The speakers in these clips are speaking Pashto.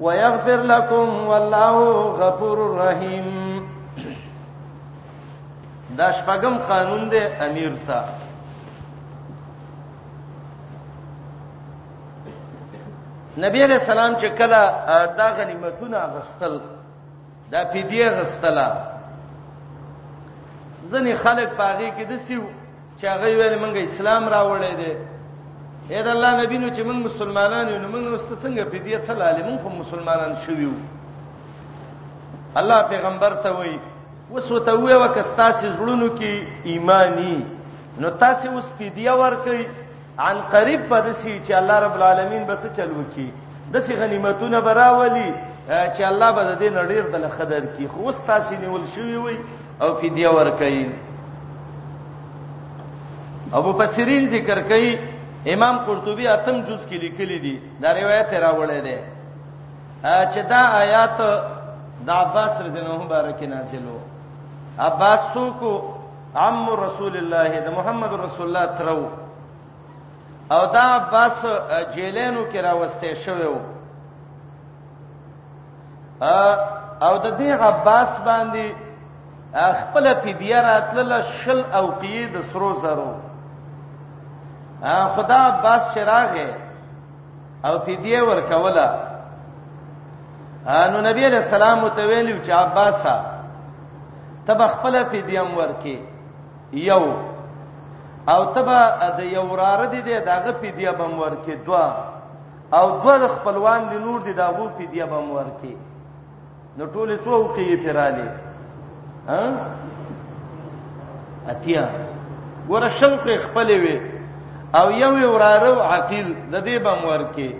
ويغفر لكم والله غفور رحيم دا شپږم قانون دی امیر ته نبی علیہ السلام چې کله دا غنیمتونه غسل دا فدیه غستله ځنې خلک پاغي کې د سیو چې هغه ویل مونږ اسلام راوړی دی اې د الله نبی نو چې مونږ مسلمانان یو نو مونږ واست څنګه فدیه سره علی مونږ هم مسلمانان شویو الله پیغمبر ته وایي وسو ته وې وکستا چې زړونو کې ایمانی نو تاسو اوس فدیه ورکړي عن قریب به دسی چې الله رب العالمین به څه چل وکي دسی غنیمتونه براولي چې الله به دې نړیر دل خدر کی خو تاسو نیول شوی وي او فدیه ور کوي ابو بصرین ذکر کوي امام قرطبي اتم جز کې لیکلي دي دا روایت راوړی دی چې دا آیات د عباس رضی الله عنه بارک نازلو عباس څوک عم رسول الله د محمد رسول الله ترو او دا عباس جیلانو کې راوستي شوی وو او د دې عباس باندې خپل فدیه راتلل شل او قید سرو زرو خدا عباس شراغه او فدیه ورکوله نو نبی علیہ السلام ته ویلو چې عباسه تب خپل فدیم ورکې یو او تبا د یو رار دي دغه فدیه بم ورکې دوا او دوا خپلوان دي نور دي دغه فدیه بم ورکې نو ټول څوکې یې پیرالې ها اتیا ګوره شل پر خپل وي او یو ورارو عقیل د دې بم ورکې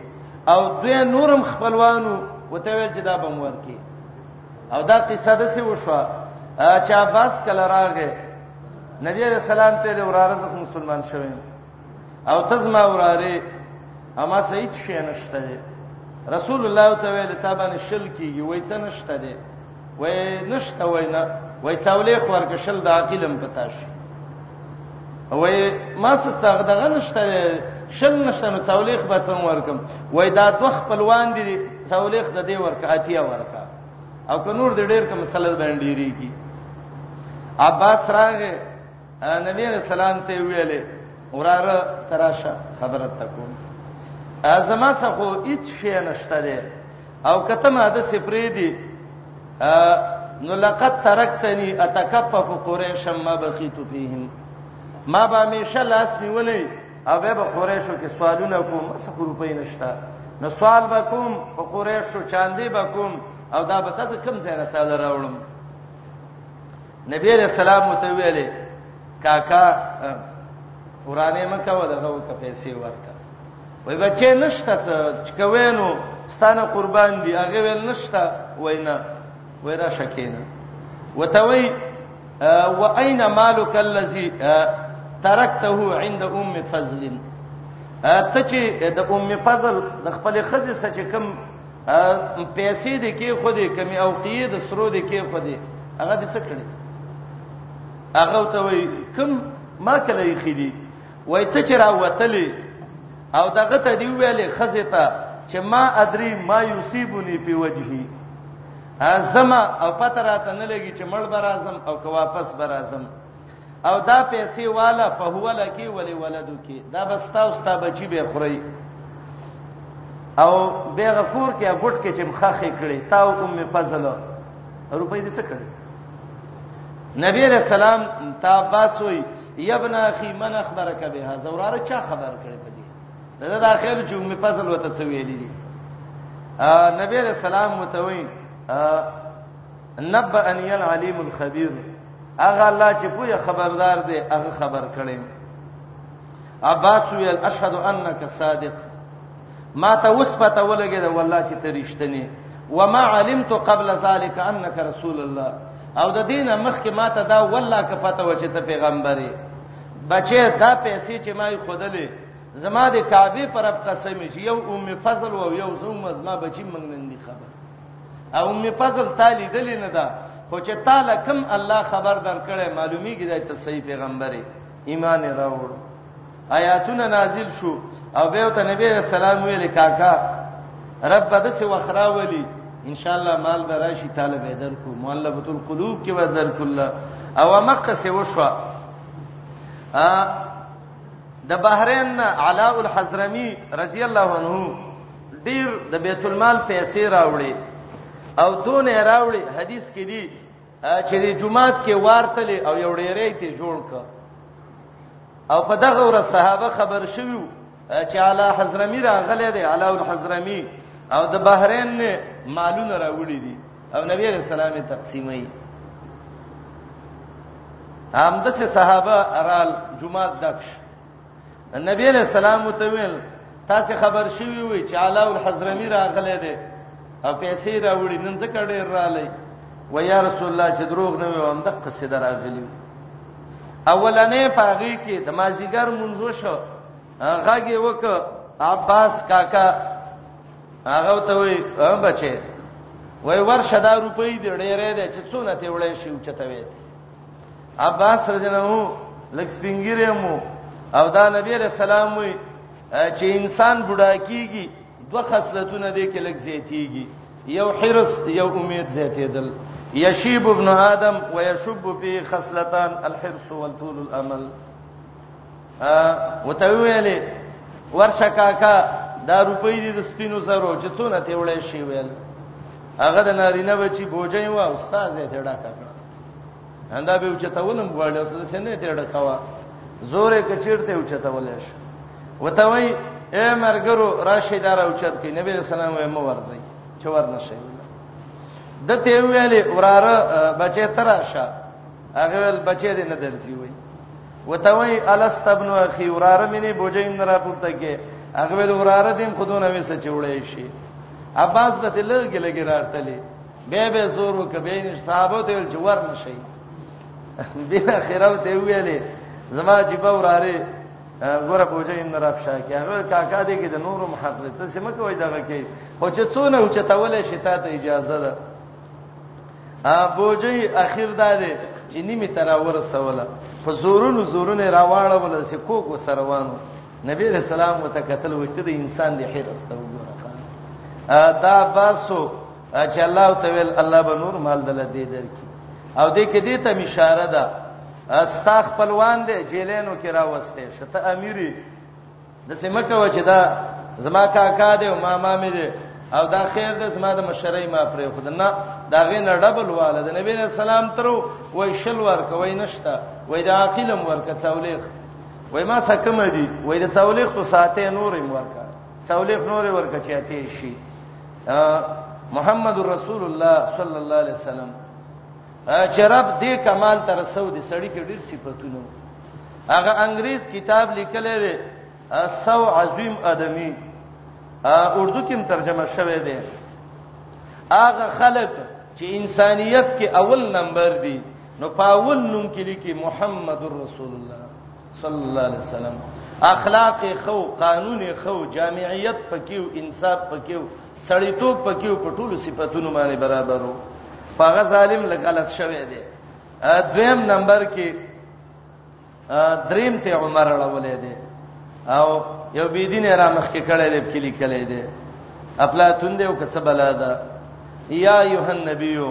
او دوی نورم خپلوانو وته ویل چې دا بم ورکې او دا قصه د څه وشو چې عباس کله راغې نبی عليه السلام ته د وراره زخ مسلمان شوی او تزما وراره اما سید شي نشته دی رسول الله تعالی ته باندې شل کیږي وای څه نشته دی وای نشته وای نه وای څولې خور کې شل د عقلم پتا شي وای ما څه څنګه دغه نشته شل نشته نو څولېخ به څنګه ورکم وای دا دوه خپلوان دي څولېخ د دې ورکه اتیا ورکه او که نور د ډېر کوم مسله باندې ډیریږي عباس راغه نبی رسول الله ته ویلې وراره تراشه خبرت تکوم ازما څخه هیڅ شی نشته دی او کته ما د سپری دی نو لقد ترکتنی اتکفف قریش ما بقیت فیهم ما به همیشه لاس نیولې او به قریشو کې سوالونه کوم څه روپې نشتا نو سوال وکوم په قریشو چاندې وکوم او دا به تاسو کم ځای نه تعالی راوړم نبی علیہ السلام متویلې کاکا قرانه مکه ودغه وکه پیسې ورکړه وای بچې نشته چې کوینو ستانه قربان دی هغه ویل نشته وینا ویرا شکینا وتوی و اين مالك الذي ترکته عند ام فضل ته چې د ام فضل د خپل خزې سچ کم پیسې د کې خو دې کمی او قید سرو د کې خو دې هغه د څه کړي هغه ته وای کم ما کله یې خېدی وای ته چې راوتلې او دغه ته دی ویلې خزه ته چې ما ادري ما یصيبني په وجهي ازما او پته راته نه لګي چې مړ برازم او که واپس برازم او دا پیسې والا په هو لکی ولی ولدو کې دا بستا او ستا بچي به خوري او بیغه کور کې غټ کې چې مخخې کړي تا او ام فضل روپۍ دې څه کړي نبی علیہ السلام تا عباس وی یبنا اخی من اخبرک بها زوراره چا خبر کړی په دې دا د اخر چې مې فصل وته څه ویلې دي نبی علیہ السلام متوي نبأنی العلیم الخبیر هغه الله چې پوهه خبردار دی هغه خبر کړي عباس ویل اشهد انک صادق ما ته اوس پته ولګی دا والله چې ته رښتنی وما علمت قبل ذلك انك رسول الله او د دینه مخکې ما ته دا والله که پته و چې ته پیغمبرې بچې دا پیسې چې ما یې خودلې زما د کعبه پر اب قسم چې یو ام فضل او یو زوم از ما بچی منګ نن دي خبر او ام فضل تالی دلی نه ده خو چې تعالی کوم الله خبر درکړې معلومیږي دا ته صحیح پیغمبري ایمان راوړ آیاتونه نازل شو او به ته نبی رسول الله ویل کاکا رب بده څه وخرا ولی ان شاء الله مال به راشي طالب در کو مؤلفه القلوب کې به در کله او مکه سه وشو ا د بحرین علاء الحضرمی رضی الله عنه ډیر د بیت المال پیسې راوړي او دونه راوړي حدیث کې دی چې د جمعات کې وارتل او یو ډیرې ته جوړ ک او په دغه ور صحابه خبر شویو چې علا حضرمی راغله دی علا الحضرمی او د بحرین نه مالونه راوړي دي او نبی علیہ السلام تقسیمای هم د صحابه رال جمعات دښ نبی علیہ السلام ته ویل تاسو خبر شوی وي چې علاء الحضرمي راغله ده او پیسې راوړي نن ځکه ډېر رااله و یا رسول الله چې دروغ نه وي هم د قصیده راغلی اولنې پاغي کې د مازیګر منځو شو غاګي وک عباس کاکا هغه ته وي بچي وای ورشه دا روپۍ دی ډېرې ده چې څونه ته وړې شي او چته وي عباس رضی الله عنه لکه سپینګری مو او دا نبی علیہ السلام وی چې انسان بډا کیږي دوه خصلتونه دي کې لګ زیاتیږي یو حرس یو امید زیاتیدل یشیب ابن آدم ويشب فی خصلتان الحرس والطول الامل ا وتویلې ورشه کاکا دا روپۍ دي د سپینو زرو چې څونه ته وړې شي ویل هغه د نارینه بچي بوجي و او سازه ته ډاکا اندا به اوچتولم غواړي او څه نه دی ډکوا زورې کچیرته اوچتولې شو وته وای اے مرګرو راشي دار اوچت کې نبی رسول الله وای مو ورځي چې ورنشي د ته ویلې وراره بچي تراشه هغه ول بچي دې نه درځي وای وته وای الست ابن اخي وراره مې نه بوجي نه را پورته کې هغه ول وراره دې خودونه وسه چوړې شي عباس به تلګ لګی راتلې به به زور وکبین صحابه ته چې ور نشي دې اخره ته ویلې زما چې په وراره ګوره بوجه ان رابشه کې هغه کاکا دې کې د نور محق دې ته سم کوي دغه کې خو چې څونه او چې تولې شتا ته اجازه ده ا بوجه اخر دا دې چې نیمه تر ورسوله په زورونو زورونه راواړه ول چې کوک وسروانو نبی رسول الله متکتل وکړي انسان دې حیرسته وګوره دا باسو چې الله او تویل الله به نور مال دل دې درکې او دې کې دې ته اشاره ده استا خپلوان دې جیلینو کې راوسته شته امیری د سیمکه و چې دا زما کاکا دې او ماما مې دې او دا خیر دې زما د مشرۍ ما پرې خود نه دا غې نه ډبل واله د نبی رسول سلام ترو وای شل ور کوي نشتا وای دا عقیلم ورکه څولېخ وای ما سکم دي وای دا څولېخ تو ساته نورې ورکه څولېخ نورې ورکه چاته شي محمد رسول الله صلی الله علیه وسلم چې رب دې کمال تر سو دي سړی کې ډیر صفاتونه هغه انګريز کتاب لیکل دی سو عظیم ادمی اردو کې ترجمه شوه دی هغه خلک چې انسانيت کې اول نمبر دي نو په اول نوم کې لیکي محمد رسول الله صلی الله علیه وسلم اخلاق خو قانون خو جامعیت پکیو انصاف پکیو سړیتوب پکیو په ټولو صفاتونو باندې برابرو فغه ظالم لغلط شوی دی دویم نمبر کې دریم ته عمر اړولې دی او یو بيدین را مخ کې کړه لب کې لیکلې دی خپل توند یو کڅ بلا ده یا ایه النبیو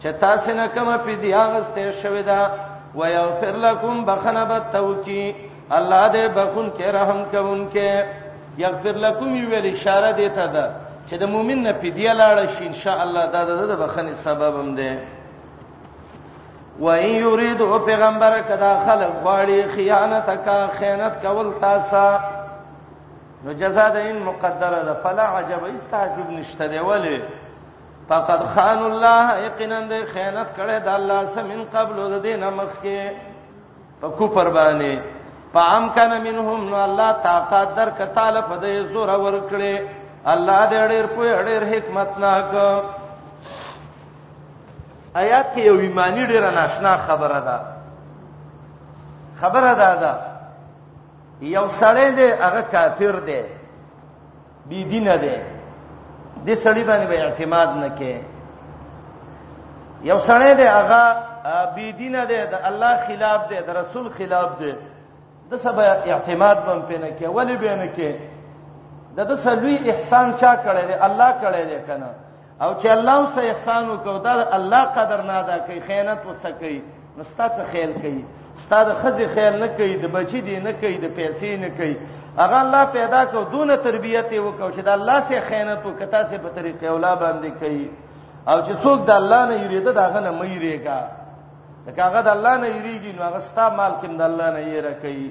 چې تاسو نه کومه فدیه غسته شوی دا ويغفر لكم بخنه بتوکی الله دې بخون کې رحم کوونکې یغفر لكم ویل اشاره دې ته ده چې د مؤمن نه فدیه لاړ شي ان شاء الله دا د بخنه سبب هم ده وای یرید او پیغمبر کدا خلق غواړي خیانت کا خیانت کول تاسو نو جزاء دین مقدره ده فلا عجب استعجب نشته دی ولی فقد خان الله یقینا د خیانت کړه د الله سمن قبل د دینه مخکې په کوپر باندې پام کنه منهم نو الله طاقت در کتاله په دې زور ور کړې الله دې ډېر په ډېر حکمت ناک آیات کې یو ایمانی ډېر ناشنا خبره ده خبره ده دا یو سړی دی هغه کافر دی بی دینه ده د سړی باندې به اعتماد نه کې یو سړی دی هغه بی دینه دی د الله خلاف دی د رسول خلاف دی د سبا اعتماد بم پینه کې ولی بینه کې د د سلوی احسان چا کړی دی الله کړی دی کنه او چې الله اوس احسان وکړ دا الله قدر نه ادا کوي خیانت وسکي نو ستاسو خیال کوي ستاسو خزي خیال نه کوي د بچی دی نه کوي د پیسې نه کوي هغه الله پیدا کو دونه تربیت یې وکړ چې دا الله سه خیانت وکتا سه په طریقې اولا باندې کوي او چې څوک د الله نه یریده دا غنه مې یریګا دا هغه د الله نه یریږي نو هغه ستا مال کې د الله نه یې را کوي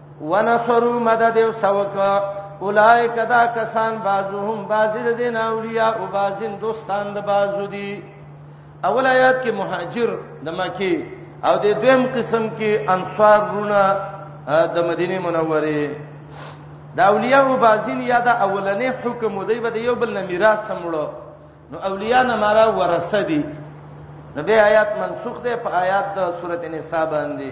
ونصروا مدد او سوک اولائک دا کسان بعضهم بعض دین اولیاء او بعضین دوستان د بعضو دي اول آیات کې مهاجر د مکی او د دویم قسم کې انصار رونه د مدینه منوره دا اولیاء او بعضین یا دا اولنې حکم دی به یو بل نه میراث سمړو نو اولیاء نه مارا ورثه دي نو به آیات منسوخ ده په آیات د سورته نساء باندې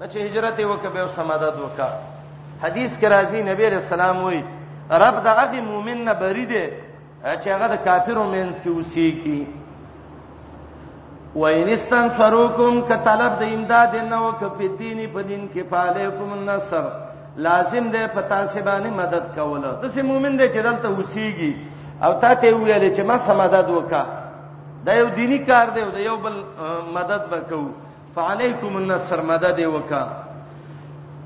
نه چې هجرت وکړي به سمادت وکړي حدیث کې راځي نبی علیہ السلام وایي رب د هغه مؤمن نه بری دی چې هغه د کافرو مینس کې اوسېږي وَإِنِ اسْتَنْصَرُوكُمْ كَطَلَبْ د امداد نه وک په دین په دین کې فعلیکم النصر لازم ده پتا سي باندې مدد کوله د سي مؤمن دې چې دلته وسیږي او تا ته ویل چې ما سم مدد وکا دا یو دینی کار دی او دا یو بل مدد وکاو فعليكم النصر مدد وکا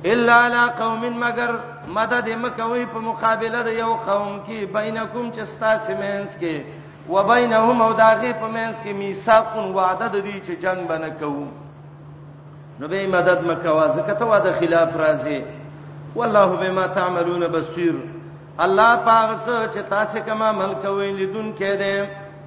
الا على قوم مگر مدد مکوي په مقابله د یو قوم کې بینکم چې تاسو مینس کې وبینهم او داغه په مینس کې میثاق وعده د دې چې جنگ بنه کوو نو به مدد مکوا زکه ته وعده خلاف راځي والله بما تعملون بصير الله پاک چې تاسو کما ملک ویل دن کې ده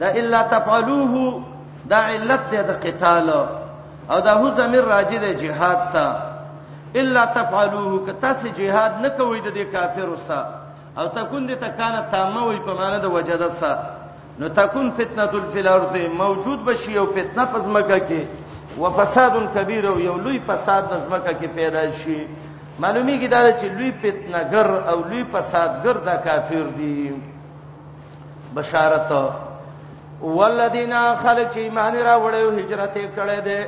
دا الا تفعلوه دا علت ته د قتال او دا هو زمير راځي د جهاد ته الا تفعلوه که تاسو جهاد نه کوئ د کافرو سره او تكون دي تکانه تامه وي په معنی د وجدت سره نو تكون فتنه فی الارض موجود بشي او فتنه پزماکه کې وفساد کبیر او یو لوی فساد پزماکه کې پیدا شي معلومیږي دا چې لوی فتنه ګر او لوی فسادګر دا کافر دي بشارت والذین خلق چې ایمان راوړل او هجرت کړي دي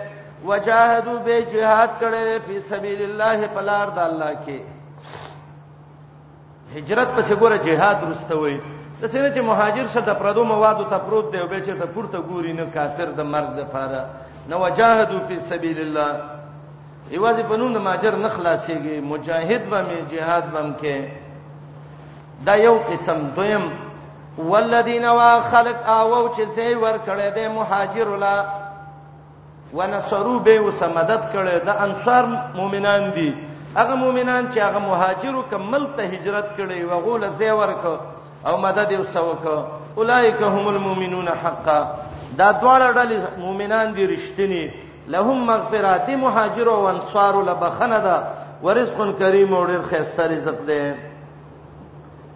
وجاهدوا به جهاد کړي په سبیل الله په لار د الله کې هجرت په څګوره جهاد رستوي د سینې چې مهاجر شه د پردو موادو ته پروت دی او به چې ته پورته ګوري نه کافر د مرګ لپاره نو وجاهدوا فی سبیل الله ایوازې په نوم د ماجر نه خلاصيږي مجاهد به می جهاد بم کې دا یو قسم دویم والذین واخلق او چې زی ور کړه د مهاجر لا ونصرو به وسمدد کړه د انصار مؤمنان دي هغه مؤمنان چې هغه مهاجرو کمل ته هجرت کړي و غول زی ورک او مدد یې وسوک اولایک هم المؤمنون حقا دا دواړه ډلې مؤمنان دي رښتینی لهم مغفرات دی مهاجر او انصار له بخنه ده ورزق کریم او ډیر خسته رزق ده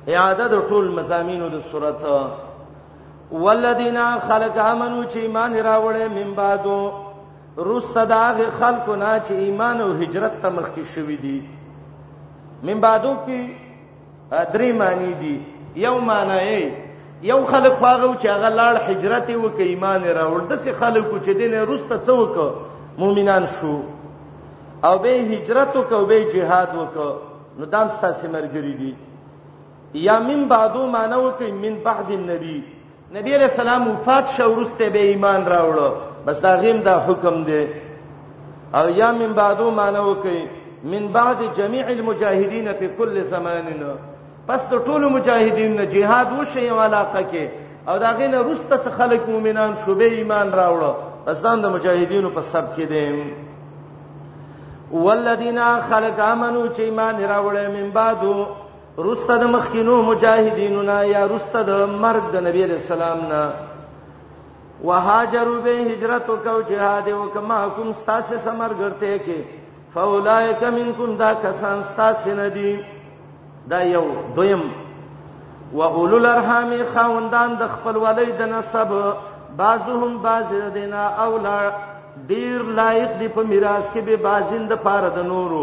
اعاده د ټول مزامینو د صورت والذین خلق امنو چې ایمان راوړې من بعدو رسته داغه خلکو نه چې ایمان او هجرت ته مخکې شوې دي من بعدو کې درې معنی دي یو معنی یو خلک خواغو چې هغه لاړ هجرت وکي ایمان راوړ د څه خلکو چې دین روسته څوک مؤمنان شو او به هجرت وکاو به jihad وکاو نو دام ستاسو مرګري دي یا من بعدو معنی وکي من بعد النبي نبی علیہ السلام وفات شو ورسته به ایمان راوړو بس دا غیم دا حکم دی او یا من بعدو معنی وکي من بعد جميع المجاهدين في كل زمان پس د ټولو مجاهدین نه jihad وشي علاقه کې او دا غینه روسته څخه خلک مؤمنان شوبې ایمان راوړو بس دا د مجاهدینو په سب کې دي والذین خلق امنو چې ایمان راوړې من بعدو رسته د مخکینو مجاهدینو نه یا رسته د مرګ د نبی علیہ السلام نه وهاجروا به هجرت وکاو جهاد وکما کوم ستاسو سمر ګرته کې فاولائک منکم دا کسان ستاسو نه دي دا یو دویم و اولو الارحام خوندان د خپل ولید د نسب بعضهم بعض دینا اولا ډیر لایق دی په میراث کې به بعضین د پاره د نورو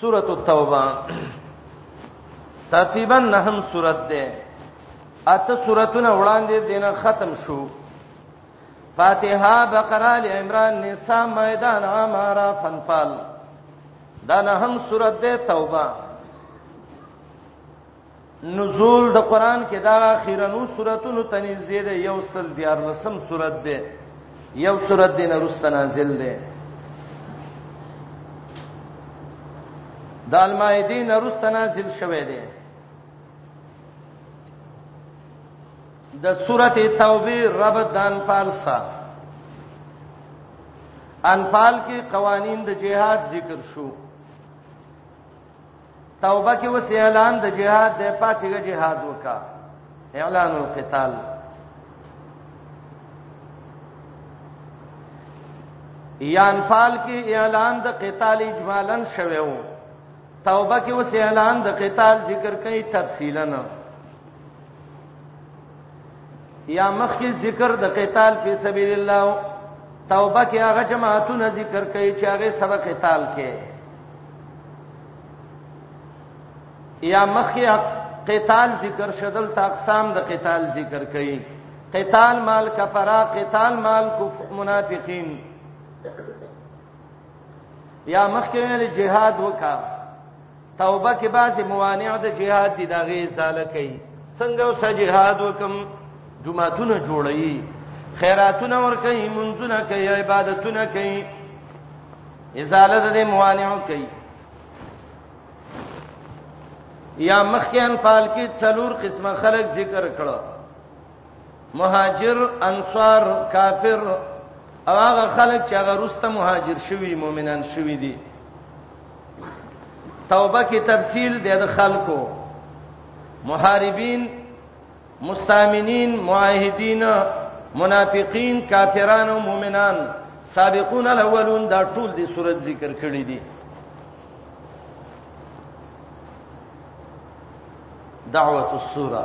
سورۃ التوبه ترتیبا نهم سورۃ ده اته سوراتونه وړاندې دینه ختم شو فاتحه بقره ال عمران نساء میدان عماره فنفال دا نهم سورۃ ده توبه نزول د قران کې دا اخیرنو سوراتونو ته نږدې ده یو سل دیار لسم سورات ده یو سورات دین رسته نازل ده د المائده نرسته نازل شوه ده د سورته توبه رب دان پالسا انفال کې قوانین د جهاد ذکر شو توبه کې وسې اعلان د جهاد د پاتېګه جهاد وکا اعلان القتال یا انفال کې اعلان د قتال اجمالا شوه وو توبه کې وسې اعلان د قتال ذکر کوي تفصیلا نه یا مخکې ذکر د قتال فی سبیل الله توبه کې هغه جماعتونه ذکر کوي چې هغه سره قتال کوي یا مخکې قتال ذکر شدل تا اقسام د قتال ذکر کوي قتال مال کفرا قتال مال منافقین یا مخکې ویل جهاد وکړه توبه کې بعضی موانع د جهاد دي دغه ازاله کوي څنګه اوس جهاد وکم جمعهتونه جوړي خیراتونه ور کوي منځونه کوي عبادتونه کوي ازاله د موانع کوي یا مخکې انفال کې څلور قسمه خلق ذکر کړو مهاجر انصار کافر او هغه خلک چې هغه روسته مهاجر شوی مؤمنان شوی دي توبه کې تفصیل د خلکو محاربین مستامنین معاهدین منافقین کافران او مؤمنان سابقون الاولون دا ټول دي صورت ذکر کړی دي دعوت السوره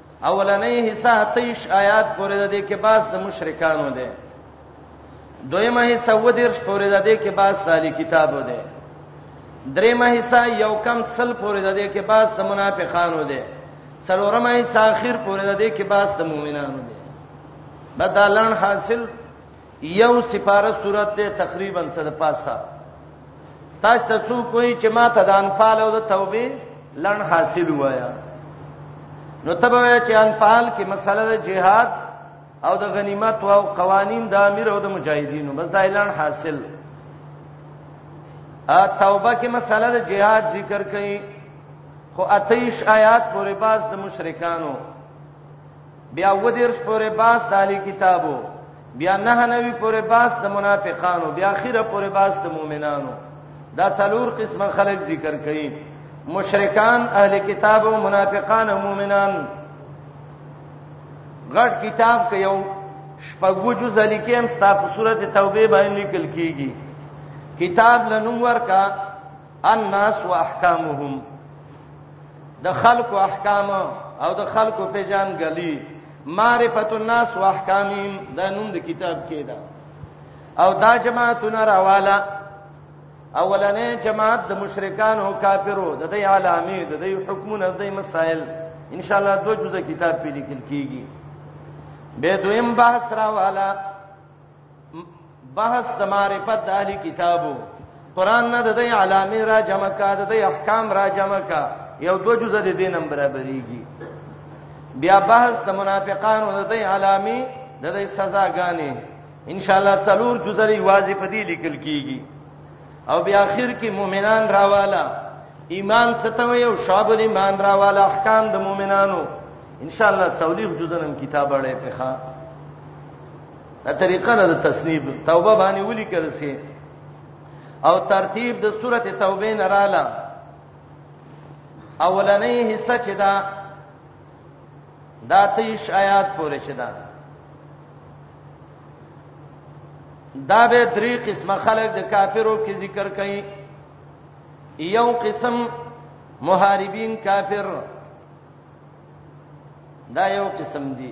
اولنې حصہ 23 آیات پورې د دې کې باس د مشرکانو ده دویمه حصہ و دیر پورې د دې کې باس د کتابو ده دریمه حصہ یو کم سل پورې د دې کې باس د منافقانو ده څلورمه حصہ اخر پورې د دې کې باس د مؤمنانو ده بدالان حاصل یو سپاره صورت ده تقریبا څه د پاسه تاسو ته څو کوی چې ما ته د انفال او د توبې لړ حاصل وایا نو تبه چې انفال کې مسله د جهاد او د غنیمت او قوانین د امیر او د مجاهدینو بس دا اعلان حاصل ا توبه کې مسله د جهاد ذکر کړي خو اتیش آیات پورې باز د مشرکانو بیا ودیر پورې باس د علی کتابو بیا نه نوی پورې باس د منافقانو بیا اخیره پورې باس د مؤمنانو دا څلور قسمه خلق ذکر کړي مشرکان اهل کتاب او منافقان او مؤمنان غټ کتاب کې یو شپږو جز لیکم ستاسو سورته توبه باندې لیکل کیږي کتاب لنوم ورکا الناس واحکامهم د خلق احکام او د خلق په جان غلي معرفت الناس واحکامهم دا نوم د کتاب کې ده او دا جماعتونه راواله اولنې جماعت د مشرکان او کافرو د دې علامې د دې حکمونه د دې مسائل ان شاء الله دوه جزء کتاب په لیکل کیږي به دویم بحث راواله بحث د معرفت د اهلی کتابو قران نه د دې علامه را جمع کا د دې احکام را جمع کا یو دو جزء د دې نمبر برابرېږي بیا بحث د منافقانو د دې علامه د دې سزاګانې ان شاء الله څلور جزء لري واځي په دې لیکل کیږي او بیا اخر کې مؤمنان راواله ایمان ستوي او شعب ایمان راواله احکام د مؤمنانو ان شاء الله څولې جزء نن کتاب اړې په ښا دا طریقه ده د تصنیف توبه باندې ولي کړل سي او ترتیب د سورته توبه نه رااله اولنې حصہ چې دا دا تیش آیات پورې چې دا دا به درې قسمه خلک د کافرو کې ذکر کړي یو قسم محاربین کافر دا یو قسم دي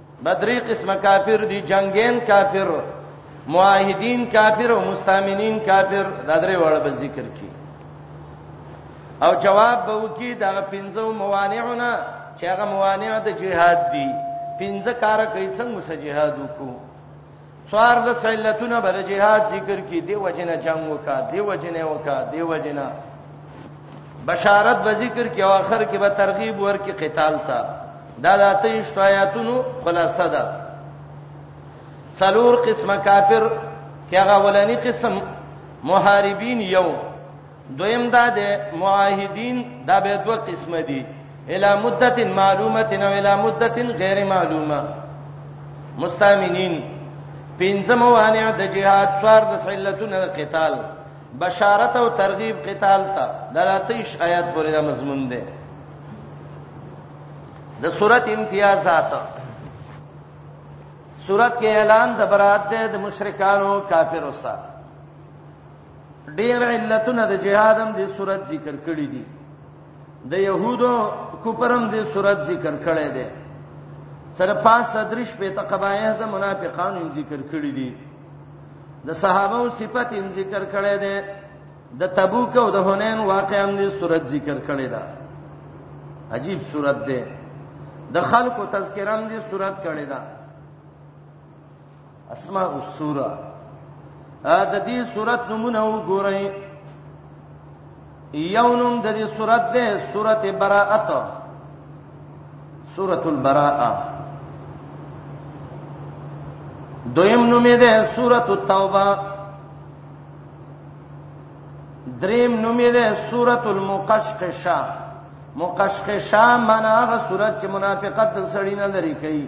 دا درې قسمه کافر دي جنگین کافر معاهدین کافر او مستامنین کافر دا درې وړ به ذکر کی او جواب به وکی دا پنځو موانعونه چې هغه موانع د جهاد دي پنځه کار کوي څنګه سجهاد وکړو څوار د سیلتونه بر جهاد ذکر کی دی وجنه جنگ وکا دی وجنه وکا دی وجنه بشارت به ذکر کی او اخر کې به ترغیب ورکی قتال تا دا د اتیش آیاتونو خلاصه ده څلور قسمه کافر کې هغه ولنی قسم محاربین یو دویم دا ده معاهدین دا به دوه قسمه دي الی مدته معلومه او الی مدته غیر معلومه مستامنین پنځه موانع د جهاد څوار د سلتونه قتال بشارت او ترغیب قتال ته دراتیش آیات پورې دا مضمون دی د صورت امتیازات صورت کې اعلان د برات ده د مشرکانو کافرو سره ډیر علتونه د جهاد هم د صورت ذکر کړی دي د يهودو کوپرم د صورت ذکر کړی دی سره پاس صدرش په تقبایه د منافقانو هم ذکر کړی دي د صحابه او صفات هم ذکر کړی دی د تبوک او د حنین واقعا د صورت ذکر کړی دا عجیب صورت ده د خلکو تذکرام دي صورت کړی دا اسماء السوره ا د دې سورته نمونه وګورئ یو نوم د دې سورته ده سورته براءت سورته البراءه دویم نوم یې ده سورته التوبه دریم نوم یې ده سورته المقشقشه مقشقشه معنا هغه سورته چې منافقت د سړی نه لري کوي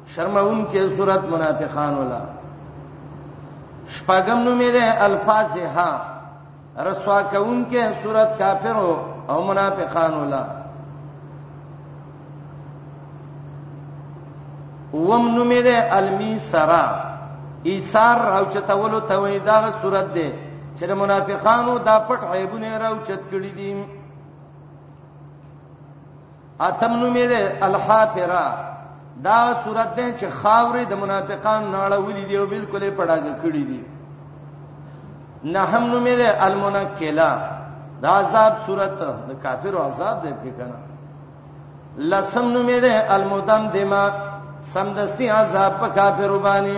شرمون کې صورت منافقان ولا شپږم نومې ده الفاظها رسوا کون کې صورت کافر او منافقان ولا وم نومې ده المی سرا ایثار او چتولو ته وې دا صورت ده چې منافقانو دا پټ عیبونه راو چت کړی دي اتم نوم یې الحافره دا صورت ده چې خاورې د منافقان ناړولې دی او بالکل یې پړاګه کړې دي نهم نوم یې المنکلا دا عذاب صورت د کافرو عذاب دی په کنه لسم نوم یې المدمدما سمدستی عذاب په کافرو باندې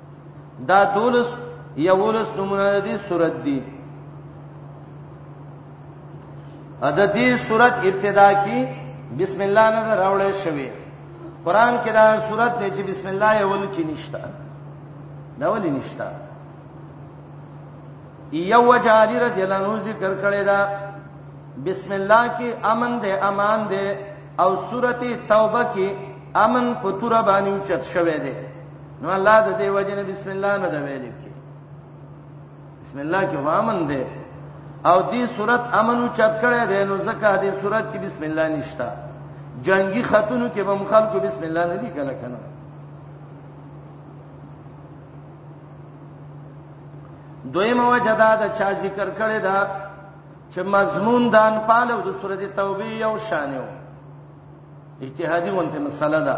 دا دولس یولس نمونه دي صورت دي د دې صورت ابتدا کې بسم الله نه راوړې شوی قران کې دا صورت دی چې بسم الله یول کې نشته دا ولې نشته یو وجه علی رضی الله عنه ذکر کړی دا بسم الله کې امن دی امان دی او سورته توبه کې امن په تور باندې اوچت شوه دی نو الله د دې وجه نه بسم الله نه د ویل کی بسم الله کې وامن ده او دې صورت امن او چت کړه ده نو زکه دې صورت کې بسم الله نشتا جنگي خاتونو کې به مخالکو بسم الله نه لیکل کنه دویم وجه دا د چا ذکر کړي دا چې مضمون دان پالو د سورته توبه یو شانه اجتهادي ونته مسله ده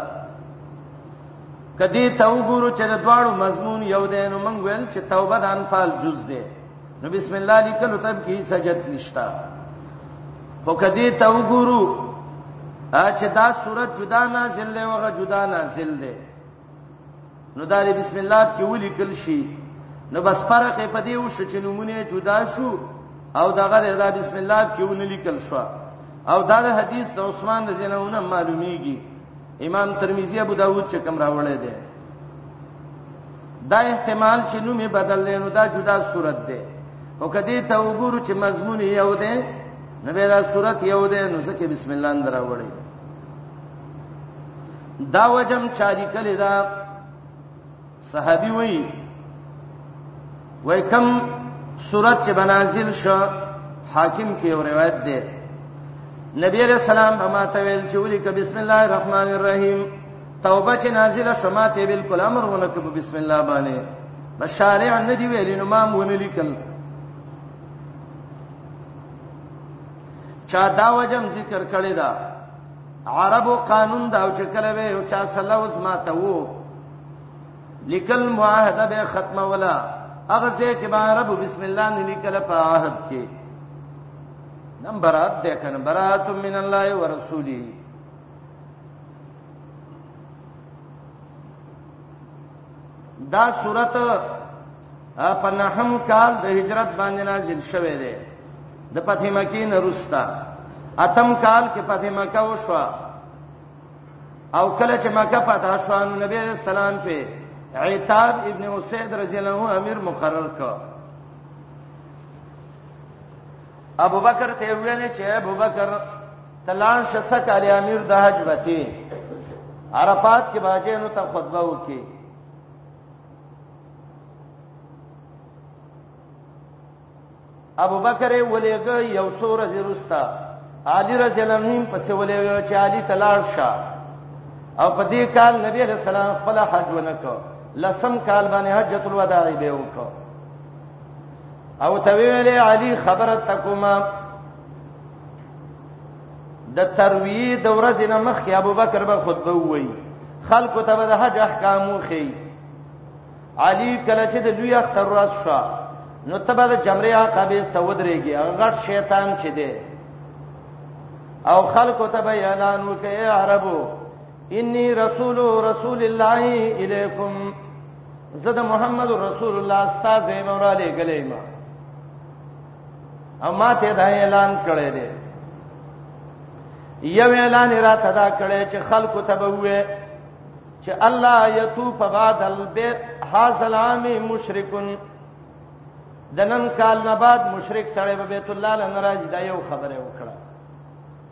کدی ته وګورو چې د دواړو مضمون یو دی نو موږ ویل چې توبه د انفال جز دی نو بسم الله لیکلو تب کې سجد نشتا خو کدی ته وګورو چې دا صورت جدا نازل دی وغه جدا نازل دی نو داري بسم الله کې ولیکل شي نو بس فرق په دې وشو چې نمونه جدا شو او دغه دا بسم الله کې ونه لیکل شو او دا د حدیث د عثمان رضی الله عنه معلومیږي امام ترمذی ابو داود چې کوم راوړی دی دا احتمال چې نومې بدل لینو دا جدا صورت دی او کدی ته وګورو چې مضمون یو دی نو به دا صورت یو دی نو ځکه بسم الله اندر راوړی دا وجم چا لیکل دا صحابي وای وای کم صورت چې بنازل شو حاکم کې یو روایت ده نبی علیہ السلام اما ته ویل چې ولي ک بسم الله الرحمن الرحیم توبه چې نازله شما ته بالکل امر ونه ک بسم الله باندې بشارع نه دی ویل نو ما مونږ لیکل چا دا وجم ذکر کړی دا عربو قانون دا او چې کله به او چا سلوز ماته وو لیکل معاهده به ختمه ولا هغه ځای کې به عربو بسم الله نه لیکل په عهد کې نم برات ده کنه برات من الله ورسوله دا صورت په نهم کال د هجرت باندې نازل شوه دی د فتح مکه نه رستا اتم کال کې فتح مکه وشو او کله چې مکه فتح شو نو نبی رسول الله په عتاب ابن اسید رضی الله عنه امیر مقرر کړ ابو بکر ته ویل چې ابو بکر تلان شسک علی امیر د حج وتی عرفات کې باجې نو ته خطبه وکي ابو بکر ولېګ یو څور زیرستا علی رضی الله عنه پسې ولېګ چې علی تلان شه او په دې کال نبی علیہ السلام خپل حج ونکړ لسم کال باندې حجۃ الوداع به وکړ او ته ویلې علي خبره تکوما د ترویه د ورځې نه مخکې ابوبکر به خطبه وایي خلکو ته به د حج احکام وخی علي کله چې د لوی اختر ورځ شو نو ته به د جمرې عقبه سودريږي غټ شیطان چې دی او خلکو ته به اعلان وکړي عربو انی رسول رسول الله الیکم زه د محمد رسول الله استاد زم را لګلې ما اما ته دا اعلان کړی دی یو اعلان را تدا کړی چې خلکو ته به وې چې الله یتوب بعد البیت هاذا العام مشرکون د نن کال نه بعد مشرک سره به بیت الله لنراج دا یو خبره وکړه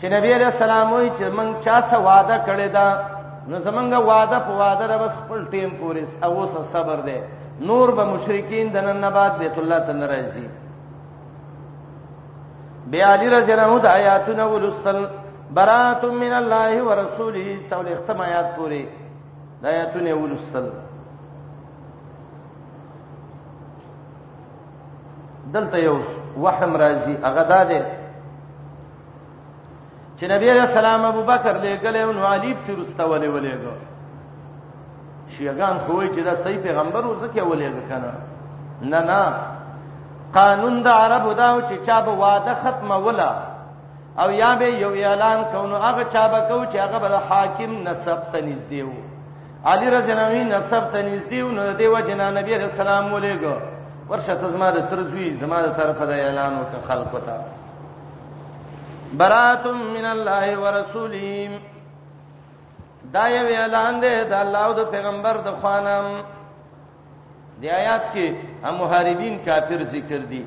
چې نبی علیہ السلام وی چې مونږ چا څه وعده کړی دا نو زمونږ وعده په وعده را بس خپل ټیم پورې او اوس صبر دی نور به مشرکین د نن نه بعد بیت الله ته ناراضي بیا علی رضی الله عنه د آیاتونه ولسل برات من الله ورسوله تول ختم آیات پورې د آیاتونه ولسل دلته یو وهم راځي هغه دا دی چې نبی علیہ السلام ابو بکر لګلې او علی په رسته ولې ولېګو شیعاګان خوې چې دا صحیح پیغمبر و ځکه ولېګ کنه نه نه قانون د عربو دا و چې چا به واده ختمه ولا او یا به یو اعلان کونو هغه چا به کو چې هغه به حاکم نسب ته نږدې وو علی رضی الله عنه نسب ته نږدې و نو دی وجنا نبی علیہ السلام ولېګو ورشه ته زما د ترزوی زما د طرفه د اعلان وک خلق ته برات من الله ورسولیم دا یو اعلان دی د الله او د پیغمبر د خوانم د آیات کې هم محاربین کافر ذکر دي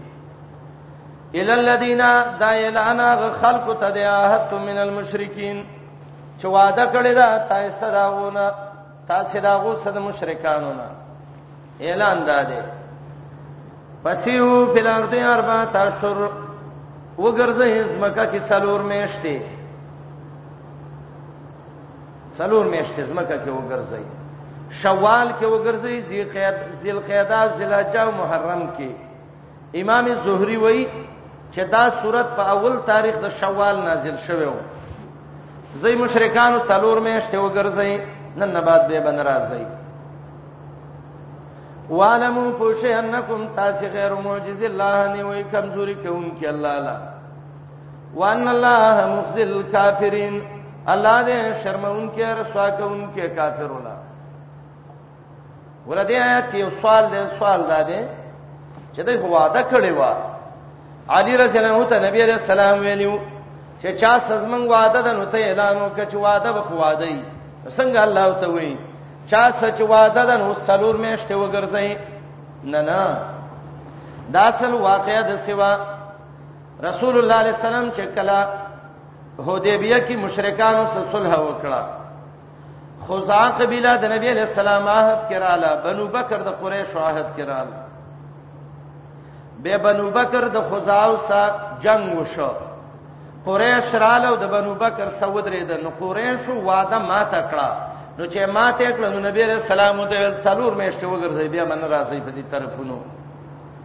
ال الذین دا اعلان غ خلق ته د عهد من المشرکین چې وعده کړی دا تاسو راغونه تاسو راغو سره مشرکانو نه اعلان داده پسیو فلارد اربع تاشر وګرځه هیڅ مکه کې څلور میشته څلور میاشتې زمکه کې وګرځي شوال کې وګرځي ذل قعده ذل حجه او محرم کې امام زهري وایي چې دا صورت په اول تاریخ د شوال نازل شوه و زې مشرکانو څلور میاشتې وګرځي نن نه بعد به بن راځي وعلموا فوش انکم تاسو غیر معجز الله نه وای کمزوري کوم کې الله لا وان الله مخزي الكافرين الله دې شرمون کې رسوا کون کې کافرونه ورته آیات کې یو سوال دی سوال دا دی چې دوی وعده کړی و علی رضی الله عنه نبی علیہ السلام ویلو چې چا سزمن وعده ده نو ته اعلان وکړه چې وعده به وعده ای څنګه الله ته وایي چا سچ وعده ده نو سلور میشته وګرځي نه نه دا اصل واقعیا د سیوا رسول الله علیه السلام چې کله حدیبیه کې مشرکانو سره صلح وکړه خزاع قبیله د نبی علیہ السلام عهد کړهاله بنو بکر د قریش عهد کړهاله به بنو بکر د خزاع سره جنگ وشو قریش رااله د بنو بکر سودرې د نو قریش واده ما تکړه نو چې ما ته کړه نو نبی رسول الله څلور میشته وګرځي بیا من راځي په دې طرفونو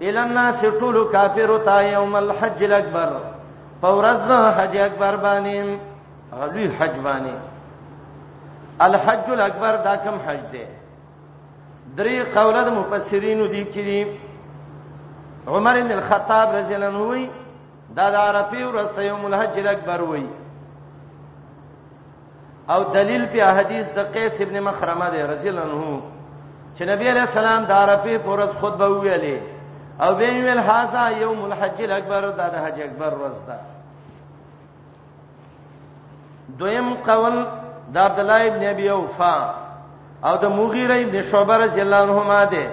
الى الناس ټول کافر تا یوم الحج الاکبر فورز حج اکبر باندې غلوی حج باندې الحج الاکبر دا کوم حج دی درې قولد مفسرین دي کړي عمر بن الخطاب رضی الله عنه وی دا د عرفه ورسته یوم الحج الاکبر وی او دلیل په حدیث د قیس ابن مخرمه دی رضی الله عنه چې نبی علیہ السلام د عرفه پورز خطبه ویلې او به ویل هاذا یوم الحج الاکبر دا د حج اکبر ورځ ده دویم قول د عبد الله ابن ابي اوفا او د مغیره ابن شعبه رضی الله عنهما ده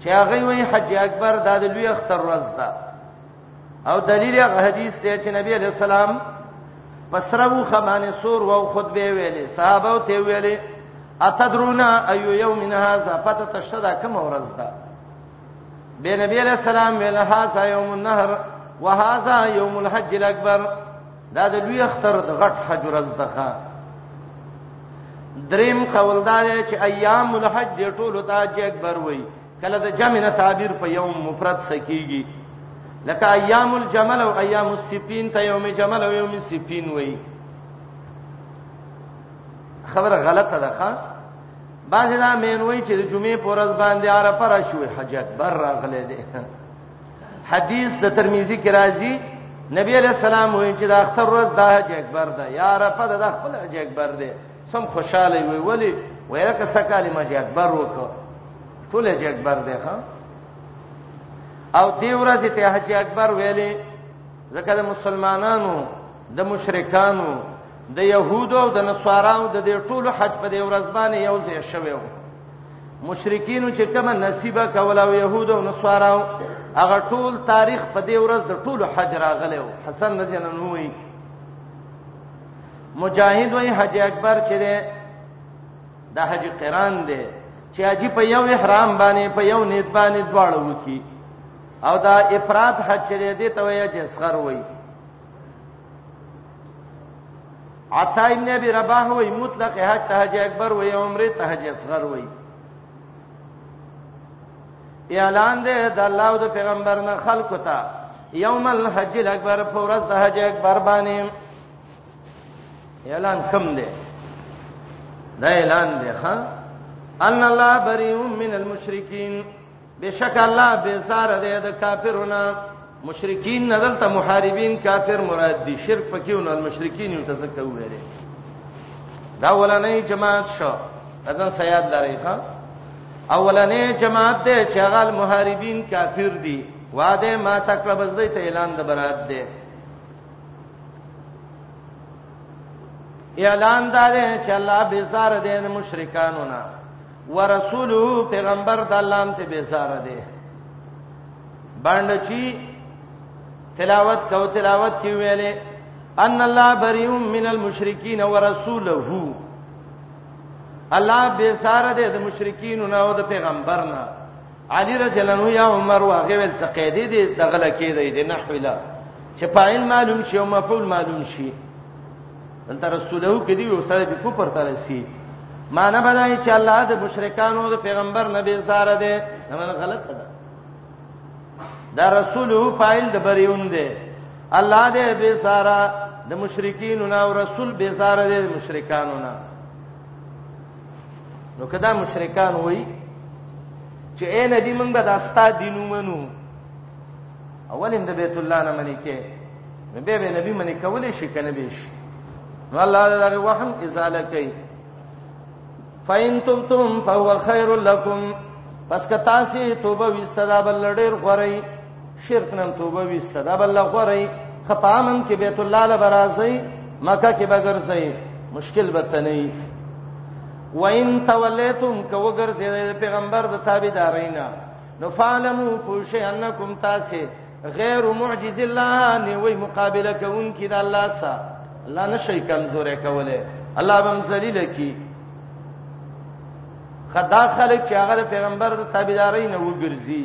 چې هغه وی حج اکبر د لوی اختر ورځ ده او دلیل هغه حدیث دی چې نبی علیہ السلام پسرو خمانه سور او خطبه ویلې صحابه ته ویلې اتدرونا ایو یوم هذا پته تشدا کوم ورځ ده به نبی علیہ السلام ویل هاذا یوم النهر وهذا یوم الحج الاکبر دا د لوی اختر د غټ حج ورځ ده دریم قول دا چې ایام الحج ټولو ته حج اکبر وایي کله د جمع نه تعبیر په یوم مفرد سکیږي لکه ایام الجمل او ایام السفین ته یوم جمل او یوم السفین وایي خبره غلطه ده ښا بعضی دا مین وایي چې د جمعې پر ورځ باندې عرفه را شوې حج اکبر راغله دي حدیث د ترمذی کې راځي نبی علیہ السلام وایي چې د اختر ورځ د حج اکبر ده یا عرفه د خپل حج اکبر ده سم خوشاله وي ولی وایره که څه کلمه چې اکبر وکړه ټول چې اکبر دی ها او دی ورځ ته حج اکبر ویلې ځکه د مسلمانانو د مشرکانو د يهودو او د نصاراو د دې ټولو حج په دې ورځ باندې یو ځای شوی و مشرکینو چې کومه نصیبه کوله او يهودو او نصاراو هغه ټول تاریخ په دې ورځ د ټولو حج راغلی و حسن رضی الله عنه مجاهد وای حج اکبر چې ده د حج قران ده چې حج په یو احرام باندې په یو نیت باندې دواړه وکی او دا افراد حج چې ده ته وای چې صغر وای عطا ابن ابي رباح وای مطلق حج ته حج اکبر وای عمره ته حج صغر وای اعلان ده د الله او د پیغمبر نه خلق ته یوم الحج الاکبر فورز د حج اکبر باندې اعلان کم دی دا اعلان دی ها ان الله بریء من المشرکین بشک الله بیزار دی د کافرونو مشرکین نظر ته محاربین کافر مراد دي شرک پکې ونه المشرکین یو تذکر ویل دا ولنې جماعت شو اذن سیاد لري ښا اولنې جماعت ته چغال محاربین کافر دي واده ما تکړه بزدې ته اعلان د برات ده اعلان دار چې الله بیزار دی د مشرکانو نه ورسولو پیغمبر د الله هم ته بیزار دی باندې چې تلاوت کو تلاوت کی ویلې ان الله بریء من المشرکین ورسوله الله بیزار دی د مشرکین نه او د پیغمبر نه علی رضی الله عنه یا عمر واغه ول څه قیدې دي دغه لکې دی د نحو لا چې فاعل معلوم شي او مفعول معلوم شي دلته رسوله کې دی او سره د کوپر تر رسی معنی بدای چې الله د مشرکانو د پیغمبر نبی زاره دی نه غلط ده دا رسول فاعل د بریون دی الله دې به سارا د مشرکین او رسول به سارا دې مشرکانو نه نو کدا مشرکان وای چې اے نبی موږ به داستا دینو منو اول هم د بیت الله نه منی کې نو به به نبی منی کولې شي کنه به شي نو الله دغه وهم ازاله کوي فین تبتم فهو خیر لکم پس که تاسو توبه وستدا بل ډیر غوړی شرک نن توبه وسته دا بل غوري خپامن کې بیت الله لبرازي مکه کې بغرزي مشکل به تني وان تولیتم کو ګرځي پیغمبر د تابعدارینا نو فعلمو پوش انکم تاسو غیر معجز الله نه وی مقابله کوونکی د الله سره الله نشي کمزورې کوله الله بم ذلیل کی خدا خلک چې هغه پیغمبر د تابعداري نه وګرځي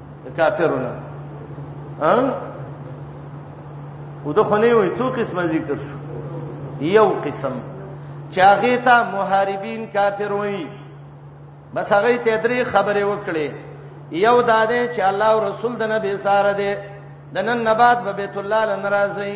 کافرونه ها او د خونه وي څو قسمه ذکر شو یو قسم چاغه تا محاربین کافر وي بس هغه ته درې خبره وکړي یو دا ده چې الله او رسول د نبی سره ده د نن نبات به بیت الله لناراضي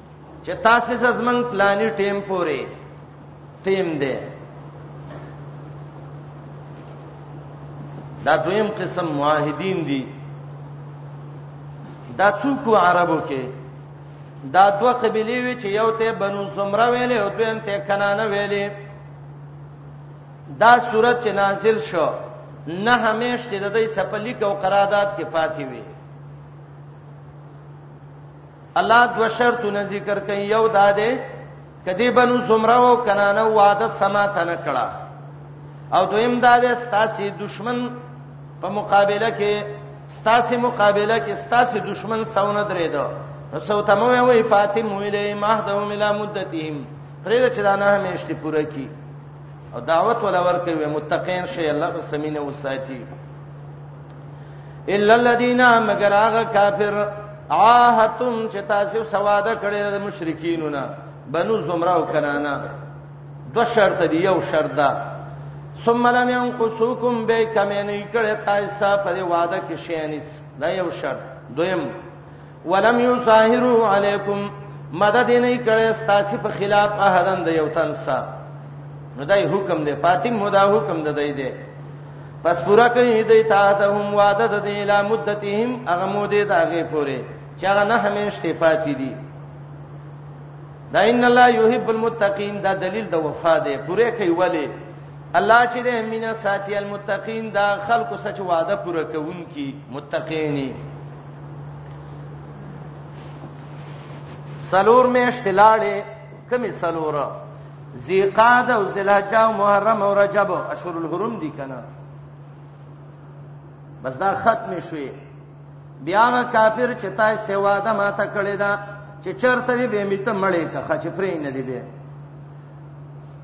چې تاسو زمنګ پلاني ټیم پورې ټیم دی دا دویم قسم معاهدین دي دا څوک عربو کې دا دوه قبيله وی چې یو ته بنو سمره ویلې او دویم ته کنانه ویلې دا صورت چې نازل شو نه همیش د دې سپلیک او قرارداد کې پاتې وي الله دو شرطونه ذکر کوي یو دا دی کدی بنو زمره او کنانه وعده سما تنه کړه او دویم دا دی ستاسو دشمن په مقابله کې ستاسو مقابله کې ستاسو دشمن سونه درې دو نو سو ته مو وی فاطم ویلې مهدو ملا مدتهم پرې چې دا نه همیشته پوره کی او دعوت ولا ورکوي متقین شي الله په سمینه وساتي الا الذين مگر هغه کافر عاهتم چې تاسو سواده کړی د مشرکینو نه بنو زمرا او کنانا دو شرط دی یو شرط دا ثم لم ينقصوكم به کمنې کړه تاسو په وعده کې شینیت دا یو شرط دویم ولم یظاهروا علیکم مدد نه کړي ستاسو په خلاف احدن د یو تن سره نو دای حکم دی فاطم مدا حکم د دی دی پس پورا کوي د تاتهم وعده د دی لا مدتهم هغه مودې دا غي پوره چې هغه نه همیش ته پاتې دي دا ان الله يحب المتقين دا دلیل د وفا دی پوره کوي ولی الله چې د امینه ساتي المتقین دا خلکو سچ وعده پوره کوونکي متقینی سلور میشت لاړې کمی سلور ذی قعده او ذلحجه او محرم او رجب اشهر الحرم دي کنه بس دا ختم شوي بیا غا کافر چې تای سیوا ده ماته کړی دا چې چرته دی به میته مړې ته خچ پرې نه دی به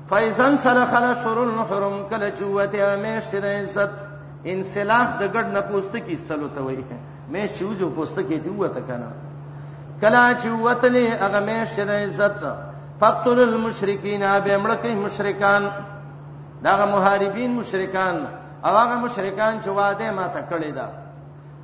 فایزن سره خلا شرون حرم کله چوته امیشت د عزت انسلاخ د ګډ نه پوستکی استلو ته وایي مې شوجو پوستکی دی وته کنه کلا چې وتلې هغه مې شته عزت فقتل المشرکین به مړکې مشرکان داغه محاربین مشرکان او هغه مشرکان چې واده ما ته کړی دا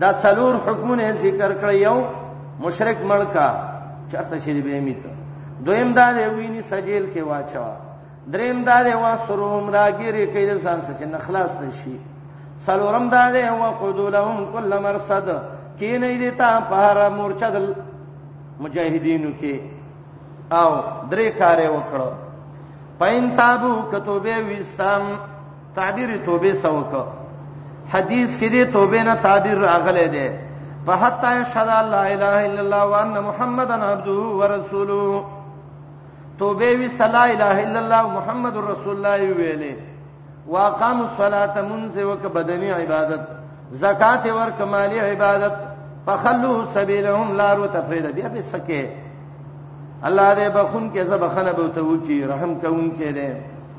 دا څلور حکمونه ذکر کړ یو مشرک ملکا چرته شری به میته دویم دا دی ویني سجیل کې واچا دریم دا دی وا سروم راګيري کې انسان سچ نه خلاص نشي سلورم دا دی وا قدولهم کل مرصد کې نه دي تا پهر مورچه د مجاهدینو کې او درې کارې وکړو پاین تابو کتوبه وستام تعبیر توبه سوک حدیث کې دې توبه نه تعبیر راغله ده په حتا شهد لا اله الا الله وان محمدن عبده ورسوله توبه وی صلا اله الا الله محمد رسول الله ویلې واقام الصلاه منځ وک بدنی عبادت زکات ورک مالی عبادت فخلو سبیلهم لارو تفرید بیا به سکه الله دې بخون کې زبخنه به تو کی رحم کوون کې دې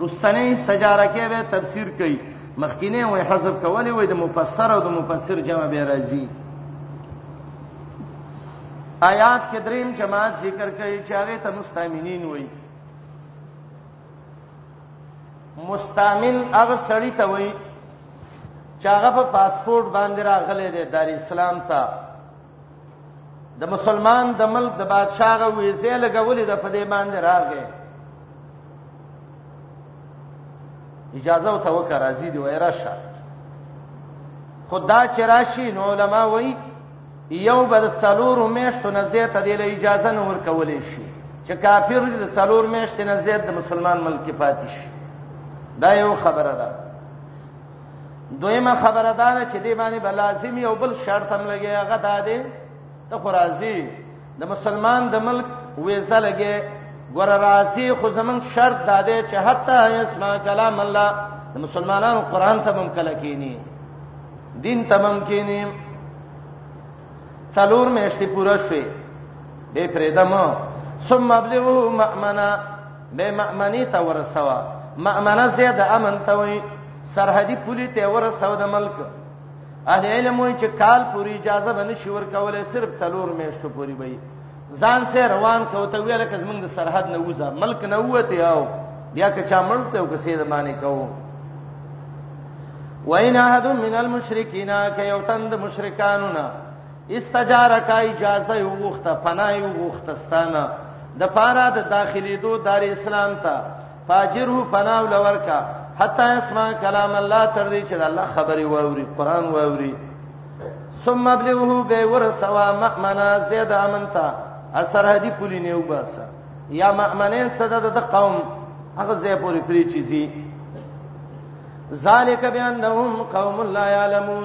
رستنې استجاره کې به تفسیر کوي مخکینه وې حذف کولې وې د مفسر او د مفسر جمع به راځي آیات کې دریم جماعت ذکر کوي چې هغه ته مستامینین وې مستامین هغه سړی ته وې چې هغه په پاسپورت باندې راغلی دی د اسلام ته د مسلمان د ملک د بادشاہ غو ویزه لګولې د فدې باندې راغې اجازه ته وکړه راځي دی وای راشه خدا چې راشي نو علما وای یو بر څلور میشتو نه زیات دی له اجازه نه ورکولې شي چې کافر د څلور میشتو نه زیات د مسلمان ملک پاتې شي دا یو خبره ده دویمه خبره دا ده چې دی باندې بلازم یو بل شرط هم لګي هغه دا دی ته خرازي د مسلمان د ملک ویزه لګي ګور راځي خو زمون شرط دا دی چې حتی اسمع کلام الله د مسلمانانو قران ته هم کله کینی دین ته هم کینی څلور میاشتې پوره شوه به پرېدمو ثم ابلغوا مأمنا به مأمنې ته ورسوه مأمنه زید امن ته وي سرحدي پولې ته ورسوه د ملک اهل علم وایي چې کال پوری اجازه به نشي ورکولای صرف څلور میاشتو پوری به ځان سره روان کو ته ویل کز موږ د سرحد نه وځه ملک نه وته او بیا که چا مړته او که سید باندې کو وین احد من المشرکین که یو تند مشرکانو نه استجاره کا اجازه یو وخته پناه یو وختستانه د پاره د داخلي دو دار اسلام ته فاجره پناه لورکا حتا اسمع کلام الله تر دې چې الله خبري واوري قران واوري ثم ابلغه به ورسوا مأمنا زید امنتا اثر هدي پولی نه وباسه یا مأمنین صدا د قوم هغه زې پوری پری چیزي ذالک بانهم قوم لا يعلمون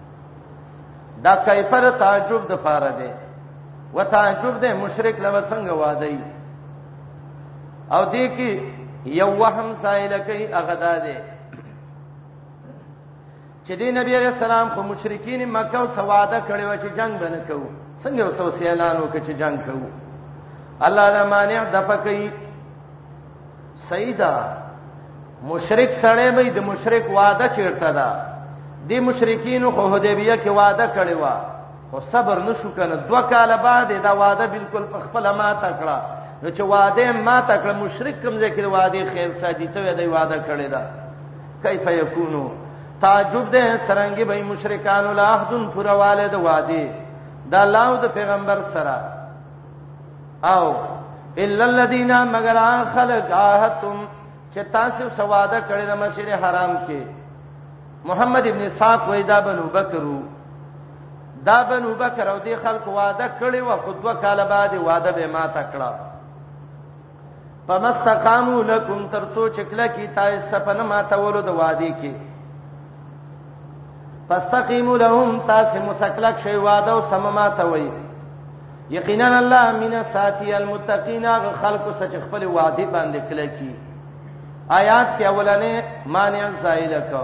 دا کیفر تعجب د پاره دی و تعجب دی مشرک لوه څنګه وادي او دې کې یو وهم سائل کوي هغه دا دی چې دې نبی عليه السلام خو مشرکین مکه او سواده کړي و چې جنگ بنه کوو څنګه وسو سیلانو کې چې جنگ کوو الله دا مانع د پکې صحیح ده مشرک سړی به د مشرک وعده چیرته ده د مشرکین خو حدیبیه کې وعده کړی و خو صبر نشو کنه دوه کال بعد دا وعده بالکل په خپل ما تکړه نو چې وعده ما تکړه مشرک کوم ځای کې وعده خیر سادي ته دی وعده کړی دا کیف یکونو تعجب ده سرنګي به مشرکان لا حدن پر والد وعده دا الله او د پیغمبر سره او الا الذين مگر خلق عهدتم چې تاسو سواده کړی د مسجد حرام کې محمد ابن اسحاق وای دا بنو بکرو دا بنو بکر او دی خلق وعده کړی و خو دوه کاله بعد وعده به ما تکړه فمستقامو لکم ترڅو چکلا کی تاسو سپنه ماتولو د وادي کې فاستقیموا لهم تاسو مسکلک شی واده او سم ماتوي یقینا الله من ساتي المتقین غ خلق سچ خپل وادي باندې کلکی آیات کې اولنې معنی زائل کو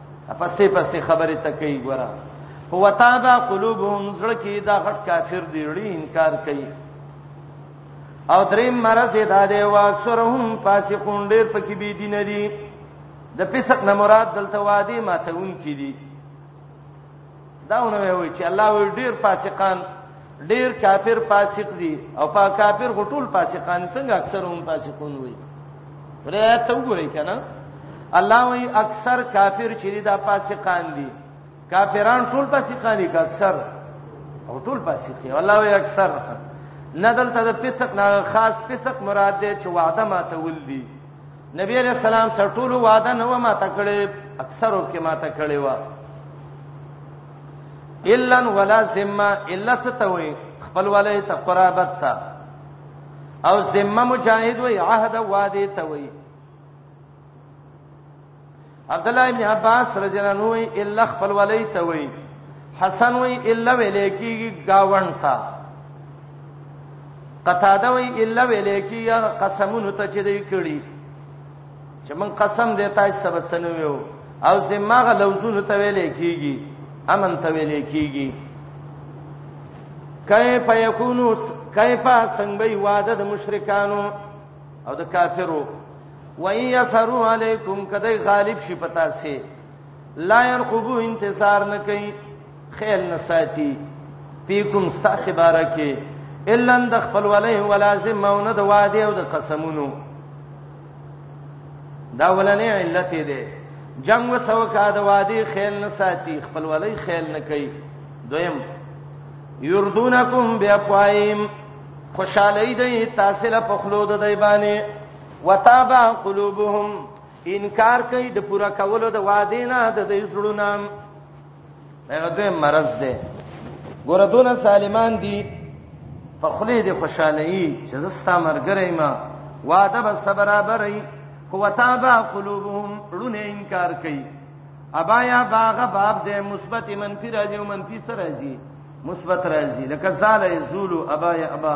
پسته پسته خبره تکي ګورا هو تابا قلوبهم زړه کې دا غټ کافر دی لري انکار کوي او دریم مرز دا دی واسرهم فاسقون ډیر پکې بي دي نه دي د فسق نه مراد دلته وادي ماتون کې دي دا ونه وی چې الله وی ډیر فاسقان ډیر کافر فاسق دي او پا کافر غټول فاسقان څنګه اکثر هم فاسقون وي ورته ته وګورئ کنه الله وی اکثر کافر چې دا فاسقان دي کافران ټول فاسقان دي اکثر او ټول فاسق دي الله وی اکثر نه دلته د فسق نه خاص فسق مراد دی چې وعده ماته ولدي نبی علیہ السلام سره ټول وعده نه و ماته کړي اکثرو کې ماته کړي و الا ولا ذمه الا ستوي خپل ولې ته قرابت ته او ذمه مجاهد وي عهد وادي ته وي عبد الله ابن عباس رضی الله عنه وی الا خپل ولی ته وی حسن وی الا ویلې کیږي گاوند ته قتاده وی الا ویلې کیږي قسمونه ته چې دی کړی چې من قسم دې تای سبب سنویو او زما غ لوزونه ته ویلې کیږي امن ته ویلې کیږي کیف یکونو کیف څنګه وی واده د مشرکانو او د کافرو و ان یسرو علیکم کدی غالب شي پتا سي لا يرقبو انتصار نه کوي خیل نه ساتي پیکم ستاسو بارکه الا د خپل ولای ولازم او نه د وعده او د قسمونو دا ولنې علت دی جنگ وسو کا د وادي خیل نه ساتي خپل ولای خیل نه کوي دویم یردونکم بیاقوایم خوشالۍ دی تاسو له پخلو د دی باندې وتابا قلوبهم انکار کوي د پورا کولو د وعده نه د دې زړونه هغه دې مرز ده ګوره دون سالمان دي په خله دې خوشاله ای چې زستا مرګره ما وعده به برابرې هو تابا قلوبهم لونه انکار کوي ابا یا باغ باب دې مثبت منفي راځي او منفي سره راځي مثبت راځي لکه زال یزول ابا یا ابا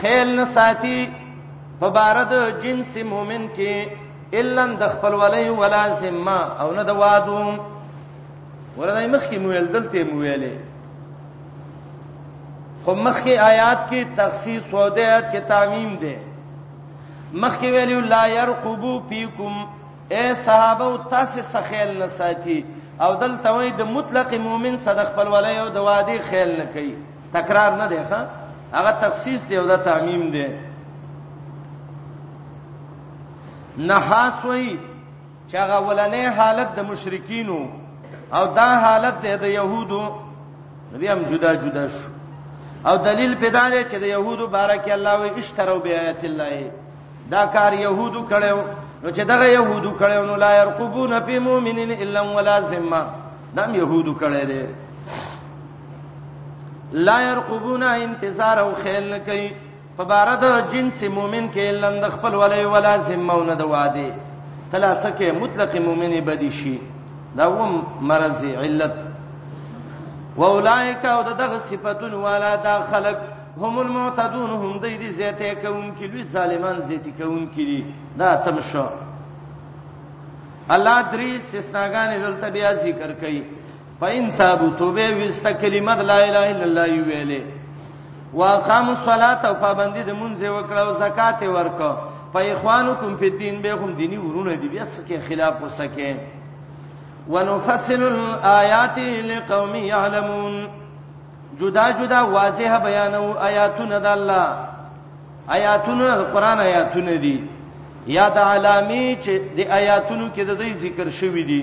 خیل نه ساتي په بارد جنس مؤمن کې الا د خپل ولای ولا ذمه او نه د وادو ورته مخکې مو ویل دلته مو ویلې خو مخکې آیات کې تخصیص سودات کې تعمیم ده مخکې ویلو لا يرقبو فیکم اے صحابه او تاسو سخیل نه ساتي او دلته وای د مطلق مؤمن صدق خپل ولای او د وادي خیل نه کوي تکرار نه دی ښا هغه تخصیص دی او دا تعمیم دی نحاس وی چې هغه ولنې حالت د مشرکینو او دا حالت دی د يهودو نبی هم جدا جدا شو او دلیل پیدا دی چې د يهودو بارک الله وی اشترو بیات الله دا کار يهودو کړو نو چې دغه يهودو کړو نو لا يرقبون في مؤمنين الا ولا ذمه دا يهودو کړی دی لا يرقبون انتظار او خیال نه کوي په بار د جنس مؤمن کې لند خپل ولې ولا ذمه نه د واده تلاسکه مطلق مؤمن بدی شي دا وم مرض علت واولائک او دغه صفاتون والا دا خلق هم المعتدون هم د دې زیته کوم کې لوی ظالمان زیته کوم کې دي دا تمشو الله درې استثناګانې دلته بیا ذکر کړي فإن تابوا توبه وست کلمه لا اله الا الله ویلې واقاموا الصلاه او پابندي د مونږه وکړه او زکات ورکړه په اخوانکم په دین به هم دینی ورونه دی بیا سکه خلاف وسکه ونفصل الآیات لقوم یعلمون جدا جدا واضح بیانو آیاتونه د الله آیاتونه القرآن آیاتونه دي یا د علامی چې د آیاتونو کې د دې ذکر شوی دي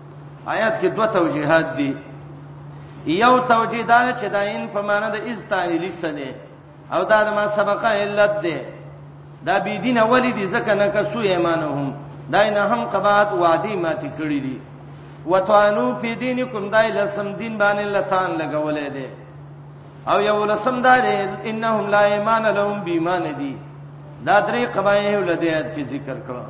آیات کې دوه توجیهات دي یو توجیه دا چې دا ان په معنی د استایلی سره او دا د ما سبقه علت ده دا بی دین اولی دي ځکه نه کسو ایمانهم دا نه هم قبات وادي ماتي کړی دي وتوانو فی دینکم دای لسم دین باندې لتان لګولې دي او یو لسم دا دي انهم لا ایمان لهم بیمان دي دا درې قبایه ولدیات کې ذکر کړو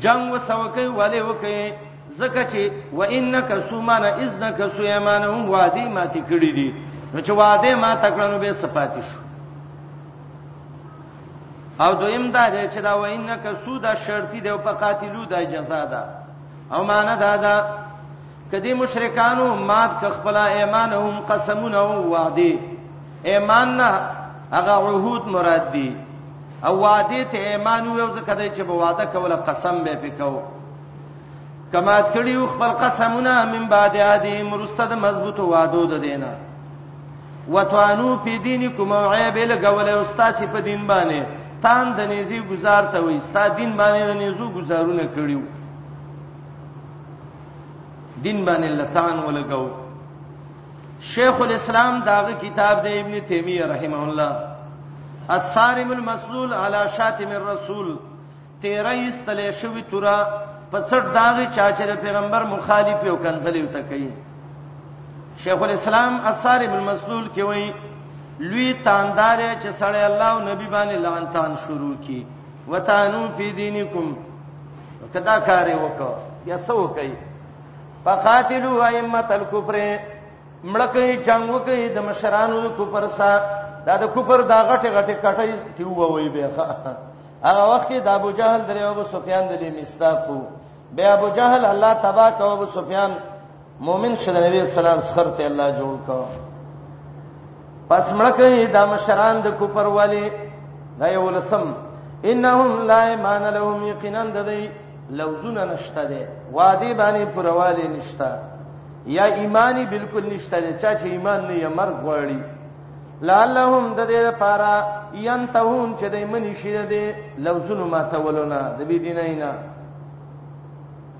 جنگ وسوکه ولی وکه زکه چې و انک سومان اذنک سویمان هم وادي ماته کړی دي نو چې وادي ما تکړنو به صفات شو او دویم دا دی چې دا و انک سودا شرطی دی او په قاتلو د جزا ده او معنا دا ده کدی مشرکانو مات ک خپل ایمانهم قسمونه او وعده ایمان نه هغه عهود مراد دی او وعده ته ایمان یو ځکه دی چې په وعده کوله قسم به پکاو کما کړیو خپل قسمونه من بعد عادی مرستد مضبوط وعده ده دینه وتوانو په دینکم او عیب لګول او استاد په دین باندې تان د نيزي گزار ته وي استاد دین باندې د نيزو گزارونه کړیو دین باندې لتان ولګاو شیخ الاسلام داغه کتاب د ابن تیمیه رحمه الله الصارم المسلول علی شاتم الرسول 13 استلې شوی تورا په څټ داغه چا چې پیغمبر مخالف یو کنځلې وته کوي شیخ الاسلام الصارم المسلول کې وایي لوی تاندار چې سړی الله او نبی باندې لعنتان شروع کی وتانو فی دینکم کدا کار وکړه یا څه وکړي فقاتلوا ائمه الكفر مړکې جنگ وکړي د مشرانو د کفر سره دا د کفر دا غټه غټه کټه تی ووي به هغه وخت کې د ابو جهل درې ابو سفیان د لې مستاقو به ابو جهل الله تبارک او ابو سفیان مؤمن شنه نبی اسلام سخر ته الله جوړ کا پس مړکه دا مشران د کوپر والی دا یو لسم انهم لا ایمان لهم یقینا ددی لوزونه نشته دی وادي باندې پروالی نشته یا ایمانی بالکل نشته دی چا چې ایمان نه یې مرګ غواړي لعلهم د دې لپاره ينتهون چې دای منی شي دې لوزونه ماتولونه د بی دینه نه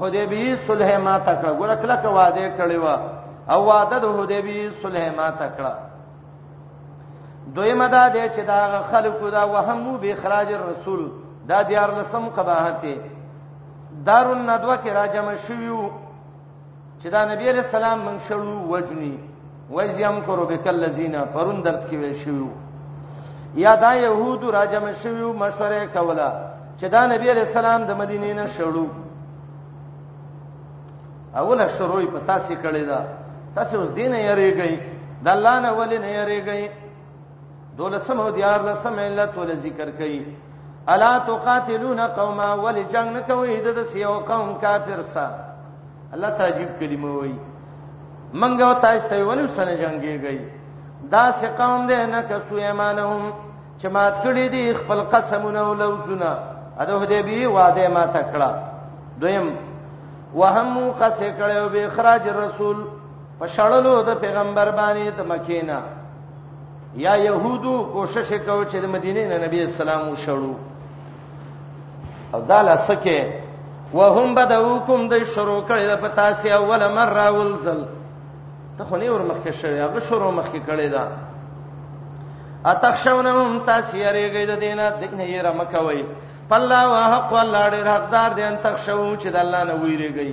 حدیبی صلح ما تک ګور کله ک وعده کړی و او وعده د حدیبی صلح ما تکړه دویمه دا دی چې دا خلکو دا وهمو به اخراج رسول دا دیار لسم قباحت دار الندوه کې راجم شویو چې دا نبی علیہ السلام من شړو وجنی وایز یم کرو بک الذین پرون درس کې ویل شو یا دا يهود راجم شویو مشوره کوله چې دا نبی علیہ السلام د مدینې نه شړو اوله شروع په تاسو کړی دا تاسو اوس دینه یریږئ د الله نه ولې نه یریږئ دولسم او دیار لسم علت ول ذکر کړي الا تقاتلون قوما ول جنگ نه کوي د سیو قوم کافر سا الله تعجب کلمه وای منګه او تاسو ته ول سره جنگيږي دا سه قوم دې نه کسو ایمانهم چې ما تړي دي خپل قسمونه او لوزونه اده دې بي وعده ما تکړه دویم وهم قصه کړو به اخراج رسول په شړلو د پیغمبر باندې د مکینا یا يهودو کوشش وکاو چې د مدینه نه نبی اسلام وشړو او دا لاسکه وهم بدوکم د شروع کړي د پتا سي اوله مره ولزل ته خو نه ور مخکې شوی هغه شروع مخکې کړي دا اتخشونهم تاسو یریږئ د دینه دینه یې رمکوي پلا واه خپل لړ حقدار دي ان تخشو چې د الله نه ویریږئ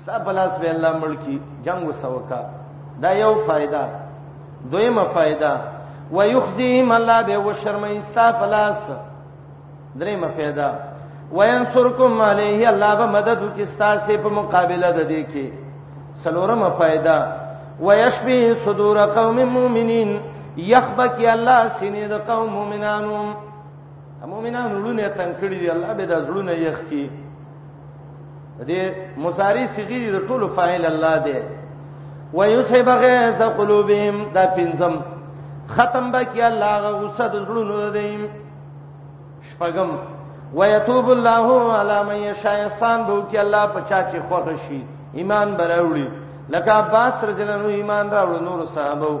ستا پلاس به الله ملکی جنگ وسوکا دا یو فائدہ دویمه فائدہ ويخزيهم الله به وشرمای ستا پلاس دریمه فائدہ وینصرکم علیه الله به مدد وکي ستاسو په مقابله د دې کې سلورمه فائدہ ويشبه صدور قوم مؤمنین یخبکی الله سینې د قوم مؤمنانو مؤمنان ورونه تنگ کړی دی الله به دا زړونه یخ کی دې مصاری صيغه د ټولو فاعل الله دی ويصيب غيظ قلوبهم دا پنځم ختم بکی الله غوسه د زړونو دی شپغم ويتوب الله على من يشاء انسان بو کې الله پچا چې خوښ شي ایمان براوړي لکه عباس رجلانو ایمان راوړ نور صحابه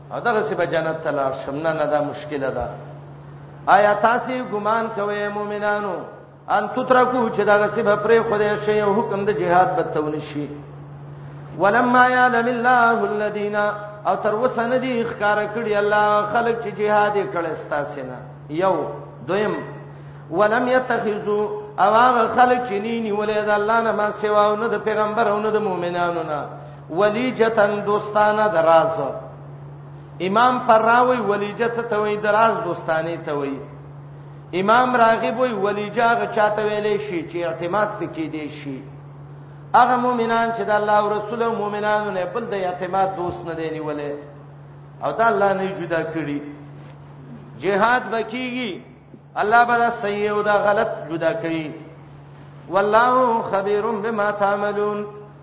او دغه سی به جنت ته لاړ شم نه نه دا مشکله ده آیا تاسو ګمان کوئ مؤمنانو ان تترکو چې دغه سی به پرې خدای شي او حکم د جهاد به تون شي ولما يعلم الله الذين او تر وسه نه دي ښکار کړی الله خلق چې جهاد کړي ستاسو نه یو دویم ولم يتخذوا او هغه خلک چې نینی ولې د الله نه ما سیوا او نه د پیغمبر او نه د مؤمنانو نه ولیجتن دوستانه دراز امام فراوی ولیجه څه ته وای دراز دوستانه ته وای امام راغب وی ولیجه هغه چاته ویلې شي چې اعتماد پکې دی شي هغه مؤمنان چې د الله او رسول او مؤمنانو نه بل د اعتماد دوست نه دی نیولې او دا الله نه جدا کړی جهاد وکیږي الله بل صحیح او دا غلط جدا کوي والله خبير بما تعملون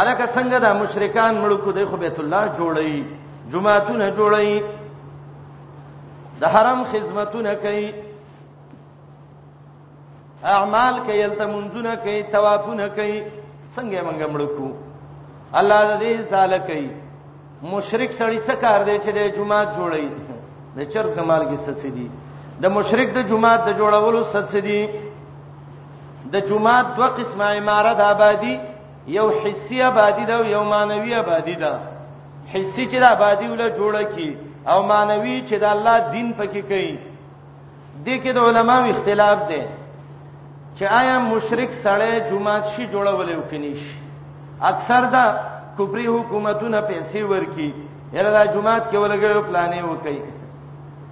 الکه څنګه دا مشرکان ملکو دی خو بیت الله جوړی جمعهتونه جوړی د حرم خدمتونه کوي اعمال کوي التمنزونه کوي توافونه کوي څنګه موږ ملکو الله دې ساله کوي مشرک سړی څه کار دی چې د جمعه جوړی د چرګ مال کې څه دي د مشرک د جمعه د جوړولو څه دي د جماعت دوه قسمه عماره د آبادی یو حسی آبادی ده او یو مانوی آبادی ده حسی چې د آبادی ولا جوړه کی او مانوی چې د الله دین پکې کوي د کې د علماو اختلاف دی چې آیا مشرک سړی جماعت شي جوړولې او کني شي اکثر دا کوپری حکومتونه پیسې ورکي یره دا جماعت کې ولګړو پلانې وکړي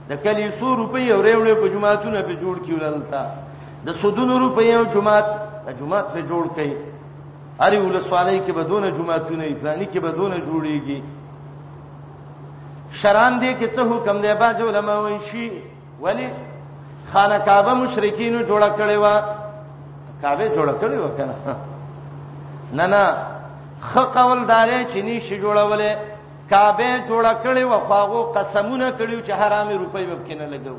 د کلی 100 روپۍ اورې وړې په جماعتونه په جوړ کیولل تا د سودونو روپیو جماعت د جماعت به جوړ کړي هرې ولسوالۍ کې بدون جماعتونه پلاني کې بدون جوړيږي شران دې کې څه حکم دی باج علماء وایي شي ولی خانه کعبه مشرکین جوړ کړي وا کعبه جوړ کړي و کنه نه نه خقول دارې چې ني شي جوړولې کعبه جوړ کړي و خواغو قسمونه کړي چې حرامي روپۍ وبکې نه لګو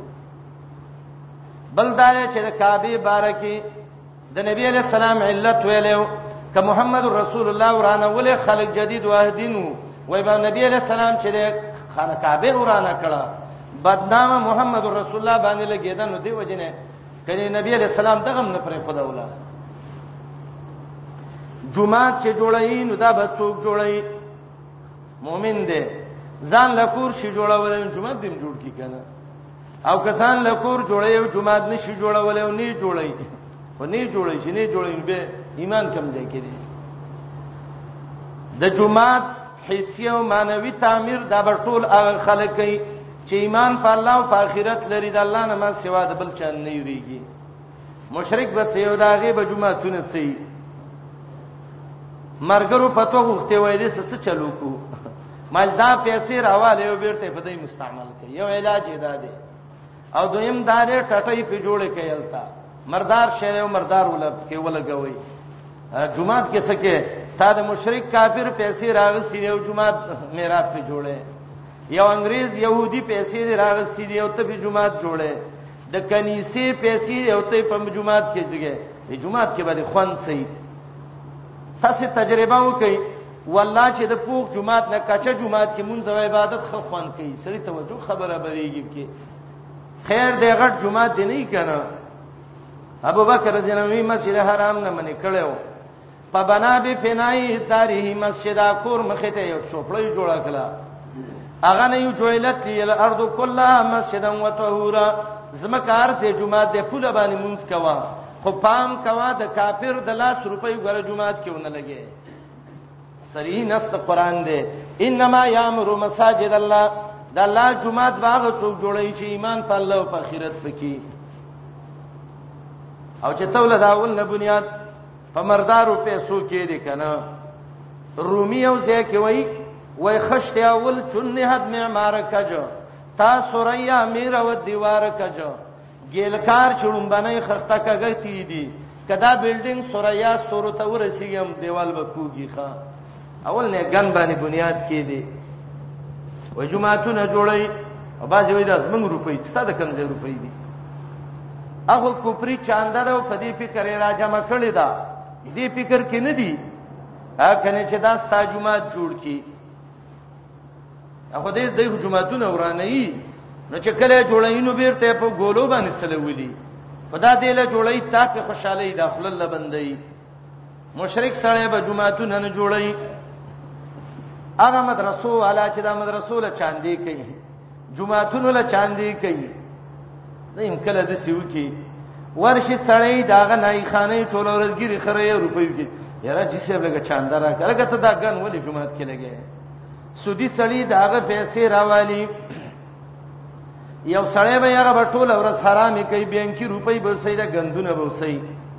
بل دا چې د کعبه بارکی د نبی علی السلام علت ویلو ک محمد رسول الله ورانه ولې خلق جدید واهدینو وای با نبی علی السلام چې خانه کعبه ورانه کړه بدنامه محمد رسول الله باندې لګیدل نو دی وجنه کله نبی علی السلام دغه نه پرې خدا ولا جمعه چې جوړای نو دا به څوک جوړای مؤمن دی ځان له کور شي جوړول او جمعه دیم جوړ کی کنه او کسان له کور جوړي او جمعه نشي جوړول او نه جوړي و نه جوړي چې نه جوړي به ایمان کم ځای کړي د جمعه حسی او مانوي تعمیر دا بر ټول هغه خلک کوي چې ایمان په الله او په آخرت لري د الله نه ما سوا د بل چا نه یریږي مشرک به څه یو دا غي به جمعه تونه څه مرګرو پتو غوخته وای دې څه چلو کو مال دا پیسې راواله یو بیرته په دې مستعمل کړي یو علاج ادا دی او دویم دارې ټټې په جوړه کې یلتا مردار شهر او مردار ولب کې ولګوي جمعات کې سکه تا د مشرک کافر پیسې راغسي یو جمعات میرات په جوړه یو انګريز يهودي پیسې راغسي یو ته په جمعات جوړه د کنيسې پیسې او ته په جمعات کې دیګه د جمعات کې باندې خوان سي تاسو تجربه وکړئ والله چې د پوخ جمعات نه کچه جمعات کې مونږ او عبادت خو خوان کوي سړي توجه خبره بریږي کې خیر دې غټ جمعات دی نه کنا ابو بکر جنوي مسجد حرام نه منې کړو په بنا به فنای داره مسجد کور مخې ته یو چوپړی جوړ کړه اغه نه یو جویلت لیل ارض کله مسجدا وطهورا زمکه ارسه جمعه د پول باندې مونږ کوا خو پام کوا د کافر د لاس روپۍ غره جمعه کې ونه لګي صریح نص د قران دی انما یامر مساجد الله د الله جمعه باغ څوک جوړی چې ایمان په الله او په آخرت پکې او چې توله دا ول نه بنیاد په مردارو پیسو کې دي کنه رومي او ځای کې وای وای خشت اول چون نهد معمار کجو تا سوریا میر او دیوار کجو ګیلکار چړم باندې خسته کګی تی دي کدا بلډینګ سوریا ستورو ته ورسیږم دیوال به کوږي ښا اول نه ګن باندې بنیاد کې دي و جمعهتون جوړي او باځي وای د زمنګ روپۍ ستاده کم ځای روپۍ دي هغه کوپری چاندره او فدی فکر راجم کړی دا دې فکر کې نه دي کنه چې دا ستا جمعه جوړ کی هغه دې د جمعهتون ورانه ای نو چې کله جوړینو بیرته په ګولو باندې سلولي خدا دې له جوړی تا په خوشاله داخله لبندې مشرک سره به جمعهتونه نه جوړي هغه مدرسو والا چې دا مدرسو له چاندې کوي جمعهتونو له چاندې کوي نه هم کله د سیو کې ورشي سړی داغه نای خانه ټول ورګری خره یې روپیو کې یاره چې څه بلګه چاندار راکړه ته دا ګن ولې جمعهت کې لګي سودی سړی داغه پیسې راوالي یو سړی به هغه ټول ورځ حرامي کوي بانکی روپۍ به سیدا غندونه به سیدا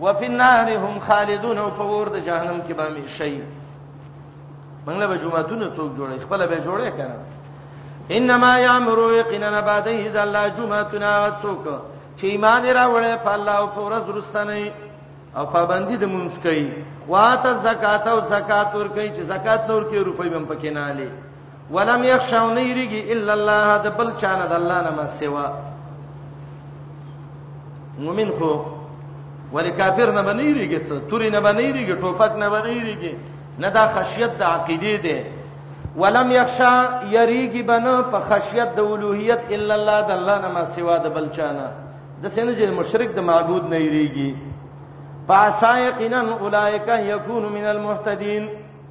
وفي النار هم خالدون او په ور د جهنم کې به می شي منګله به جمعتون څوک جوړي خپل به جوړي کنه انما یامر یقینا بعد اذ الله جمعتنا څوک چې ایمان راوړې په الله او پر ورځ درستنه او پابندي د مونږ کوي واته زکات او زکات ور کوي چې زکات نور کې روپۍ بم پکې نه علي ولم يخشوا نيرګي الا الله د بل چانه د الله نه ما سوا مومن خو ولی کافر نه بنیریږي څه توري نه بنیریږي ټوپک نه بنیریږي نه دا خشیت د عقیده ده ولم یخشا یریږي بنه په خشیت د اولوہیت الا الله د الله نه ما سوا د بل چانه د سینې چې مشرک د معبود نه یریږي پاسا یقینا اولایک یکون من المهتدین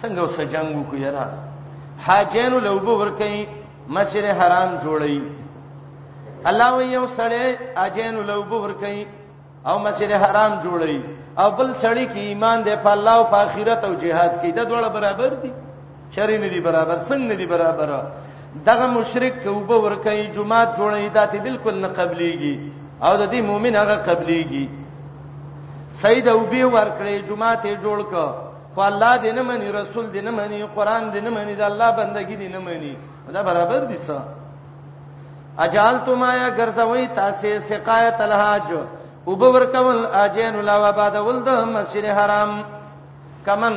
څنګه وسه جنگ وکړو یاره حاجینو له وبو ورکې مسجد حرام جوړی الله وی یو سړی اجینو له وبو ورکې او مسجد حرام جوړی او بل سړی کې ایمان دی په الله او په آخرت او جهاد کې د دوړه برابر دي چری نه دي برابر څنګه نه دي برابر دغه مشرک کې وبو ورکې جمعه جوړی داتې بالکل نه قبليږي او د دې مؤمن هغه قبليږي سید او به ورکړې جمعه ته جوړ کړ خو الله دې نه مني رسول دې نه مني قران دې نه مني د الله بندګي دې نه مني دا برابر دي څه اجال تو ما یا ګرځوي تاسو سقایت الحاج وبور کول اجین لا وباد ول د مسجد حرام کمن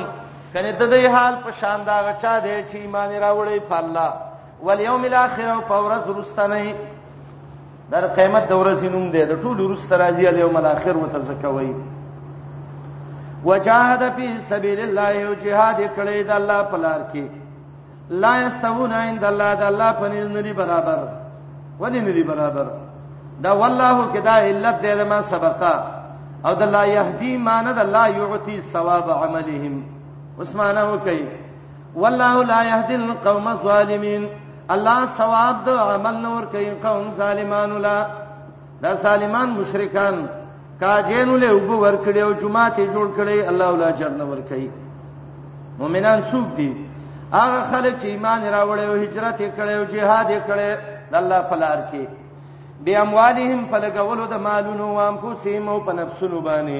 کنه د دې حال په شان دا غچا دی چې ایمان راوړی په الله والیوم الاخر او پورز رستنی در قیامت د ورځې نوم دی د ټول روس ترازی الیوم الاخر وتزکوي وجاهد فی سبیل الله او جهاد کړی د الله په لار کې لا یستوون عند الله د الله په نړۍ برابر ولې نړۍ برابر دا والله کدا علت دې ما سبقا او د لا یهدی مان د لا یعطی ثواب عملهم عثمانه وکي والله لا يهدي القوم الظالمين الله ثواب د عمل نور کوي قوم ظالمان لا دا ظالمان مشرکان کاجین له وب ور کړی او جمعه ته جوړ کړی الله ولا جنت ور کوي مؤمنان څوک دي هغه خلک چې ایمان راوړی او هجرت کړی او jihad کړی د الله په لار کې بیا اموالهم په لګولو د مالونو او انفسهم او په نفسونو باندې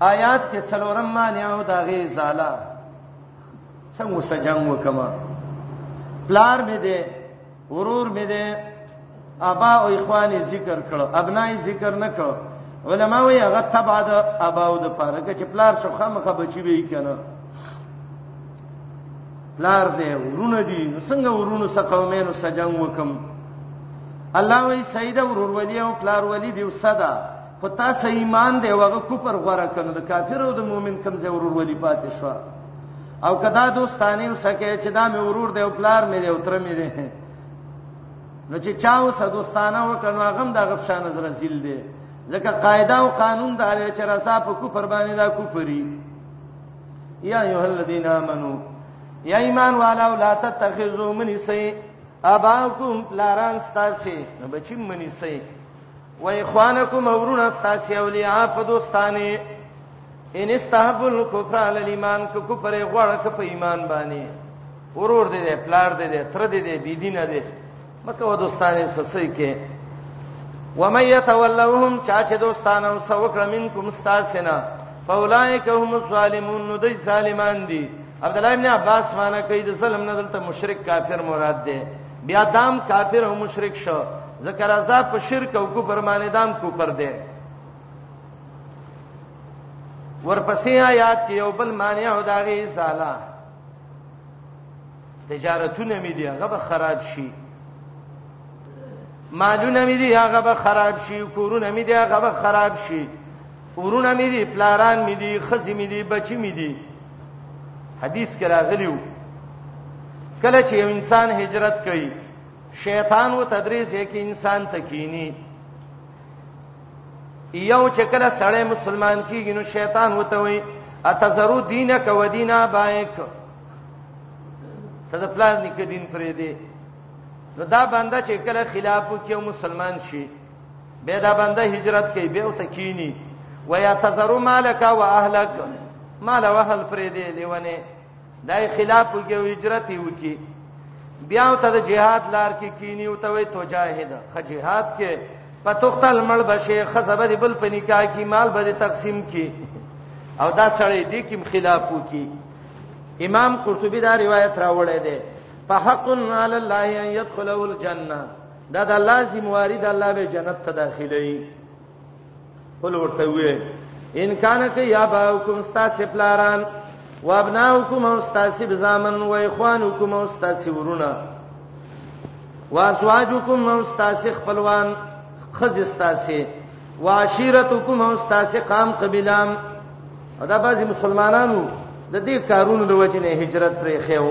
آیات کې څلورم معنی او دا غي زالا څنګه سجنګ وکما پلار مې دې ورور مې دې ابا او اخواني ذکر کړو ابنای ذکر نه کړو علما وی هغه تبع د ابا او د پاره کې پلار شو خامخه بچی به کنه پلار دې ورونه دي نو څنګه ورونه سقومینو سجنګ وکم الله وی سید ورور ولی او پلار ولی دی وسدا خو تاسو ایمان دی وغه کوپر غوړه کنه د کافر او د مؤمن کم ځای ورور ولی پاتې شو او کدا دوستانه وسکه چې دا مې ورور دی او پلار مې دی او تر مې دی نو چې چاو سه دوستانه وکنو هغه د غفشان نظر زیل دی ځکه قاعده او قانون د اړ چې رضا په کوپر باندې دا کوپری یا ایه الذین آمنو یا ایمان والا لا تتخذوا من سیئ اباکم پلاران ستاسو بچی منی سیئ و اخوانکم اورون استاسی اولیاء په دوستانه ان استحب الكفر علی الايمان کو کفر غوړه ک په ایمان باندې ورور دې دې پلار دې دې تر دې دې بی دین دې مکه و دوستانه سسې کې و مې يتولهم چا چې دوستانه او سوکړه منکم استاسنا فاولائک هم الظالمون نو دې ظالمان دي عبد الله ابن عباس معنی کوي د ظلم نه دلته مشرک کافر مراد ده بیا دام کافر او مشرک شو ذکر ازا په شرک او کفر باندې دام کفر دی ورپسې آیات کې یو بل معنی او داغه زالا تجارتونه مې دی هغه به خراب شي مالونه مې دی هغه به خراب شي کورونه مې دی هغه به خراب شي ورونه مې دي پلاران مې دي خزې مې دي بچي مې دي حدیث کې راغلیو کله چې یو انسان هجرت کوي شیطان و تدریس یې کې انسان تکینی یو چې کله سړی مسلمان کیږي نو شیطان وته وي اتزرو دینک و دینا بایک ته د پلان نک دین پرې دی نو دا بنده چې کله خلاف کوي مسلمان شي به دا بنده هجرت کوي به او تکینی ويا تزرو مالک او اهلک مال او اهل پرې دی لیونه دای خلاف کې هجرت وکي بیا ته د جهاد لار کې کینی او ته وي تو جاهد خ جهاد کې په تختل مړ بشي خزبه دی بل په نکاح کې مال به تقسیم کې او دا سړی دی کوم خلاف وکي امام قرطبي دا روایت راوړی دی فحق علی الله ان يدخله الجنه دا د الله ذمہواری د الله به جنت ته داخلي قل ورته وې ان کان کې یا باوکم استا سپلاران و ابناوکم استا سب زامن و اخوانکم استا سورونه و ازواجکم استا خپلوان خز استا سي و عشیرتکم استا قام قبیلام دا بعضی مسلمانانو د دې کارونو د وجې نه هجرت پرې خېو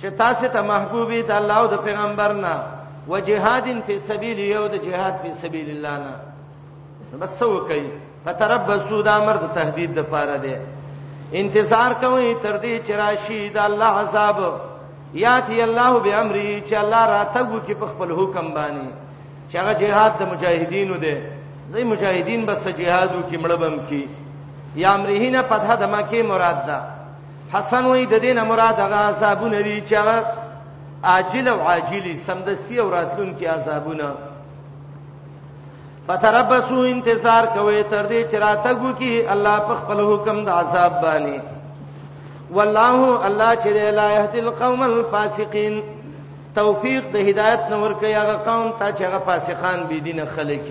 چې تاسو ته محبوبي د الله او د پیغمبر نه وجهادین فی سبیل یو د جهاد فی سبیل الله نه بس وکي فتربصوا دا امر د تهدید د پاره دی انتظار کوي تر دې چې راشي د الله عذاب یاتی الله به امرې چې الله راتګو کې په خپل حکم باندې چې هغه جهاد د مجاهدینو دی زې مجاهدین بس جهادو کې مړبم کې یا امرهینه په دغه دمه کې مراد ده حسن وای د دینه مراد هغه عذابونه دي چې هغه عاجل او عاجلی سمدستی او راتلون کې عذابونه فتربصوا انتظار کوي تر دې چې راتګو کې الله په خپل حکم د عذاب باندې والله الله چې لا يهدي القوم الفاسقين توفیق د هدایت نور کوي هغه قوم ته چې هغه فاسقان بي دینه خلک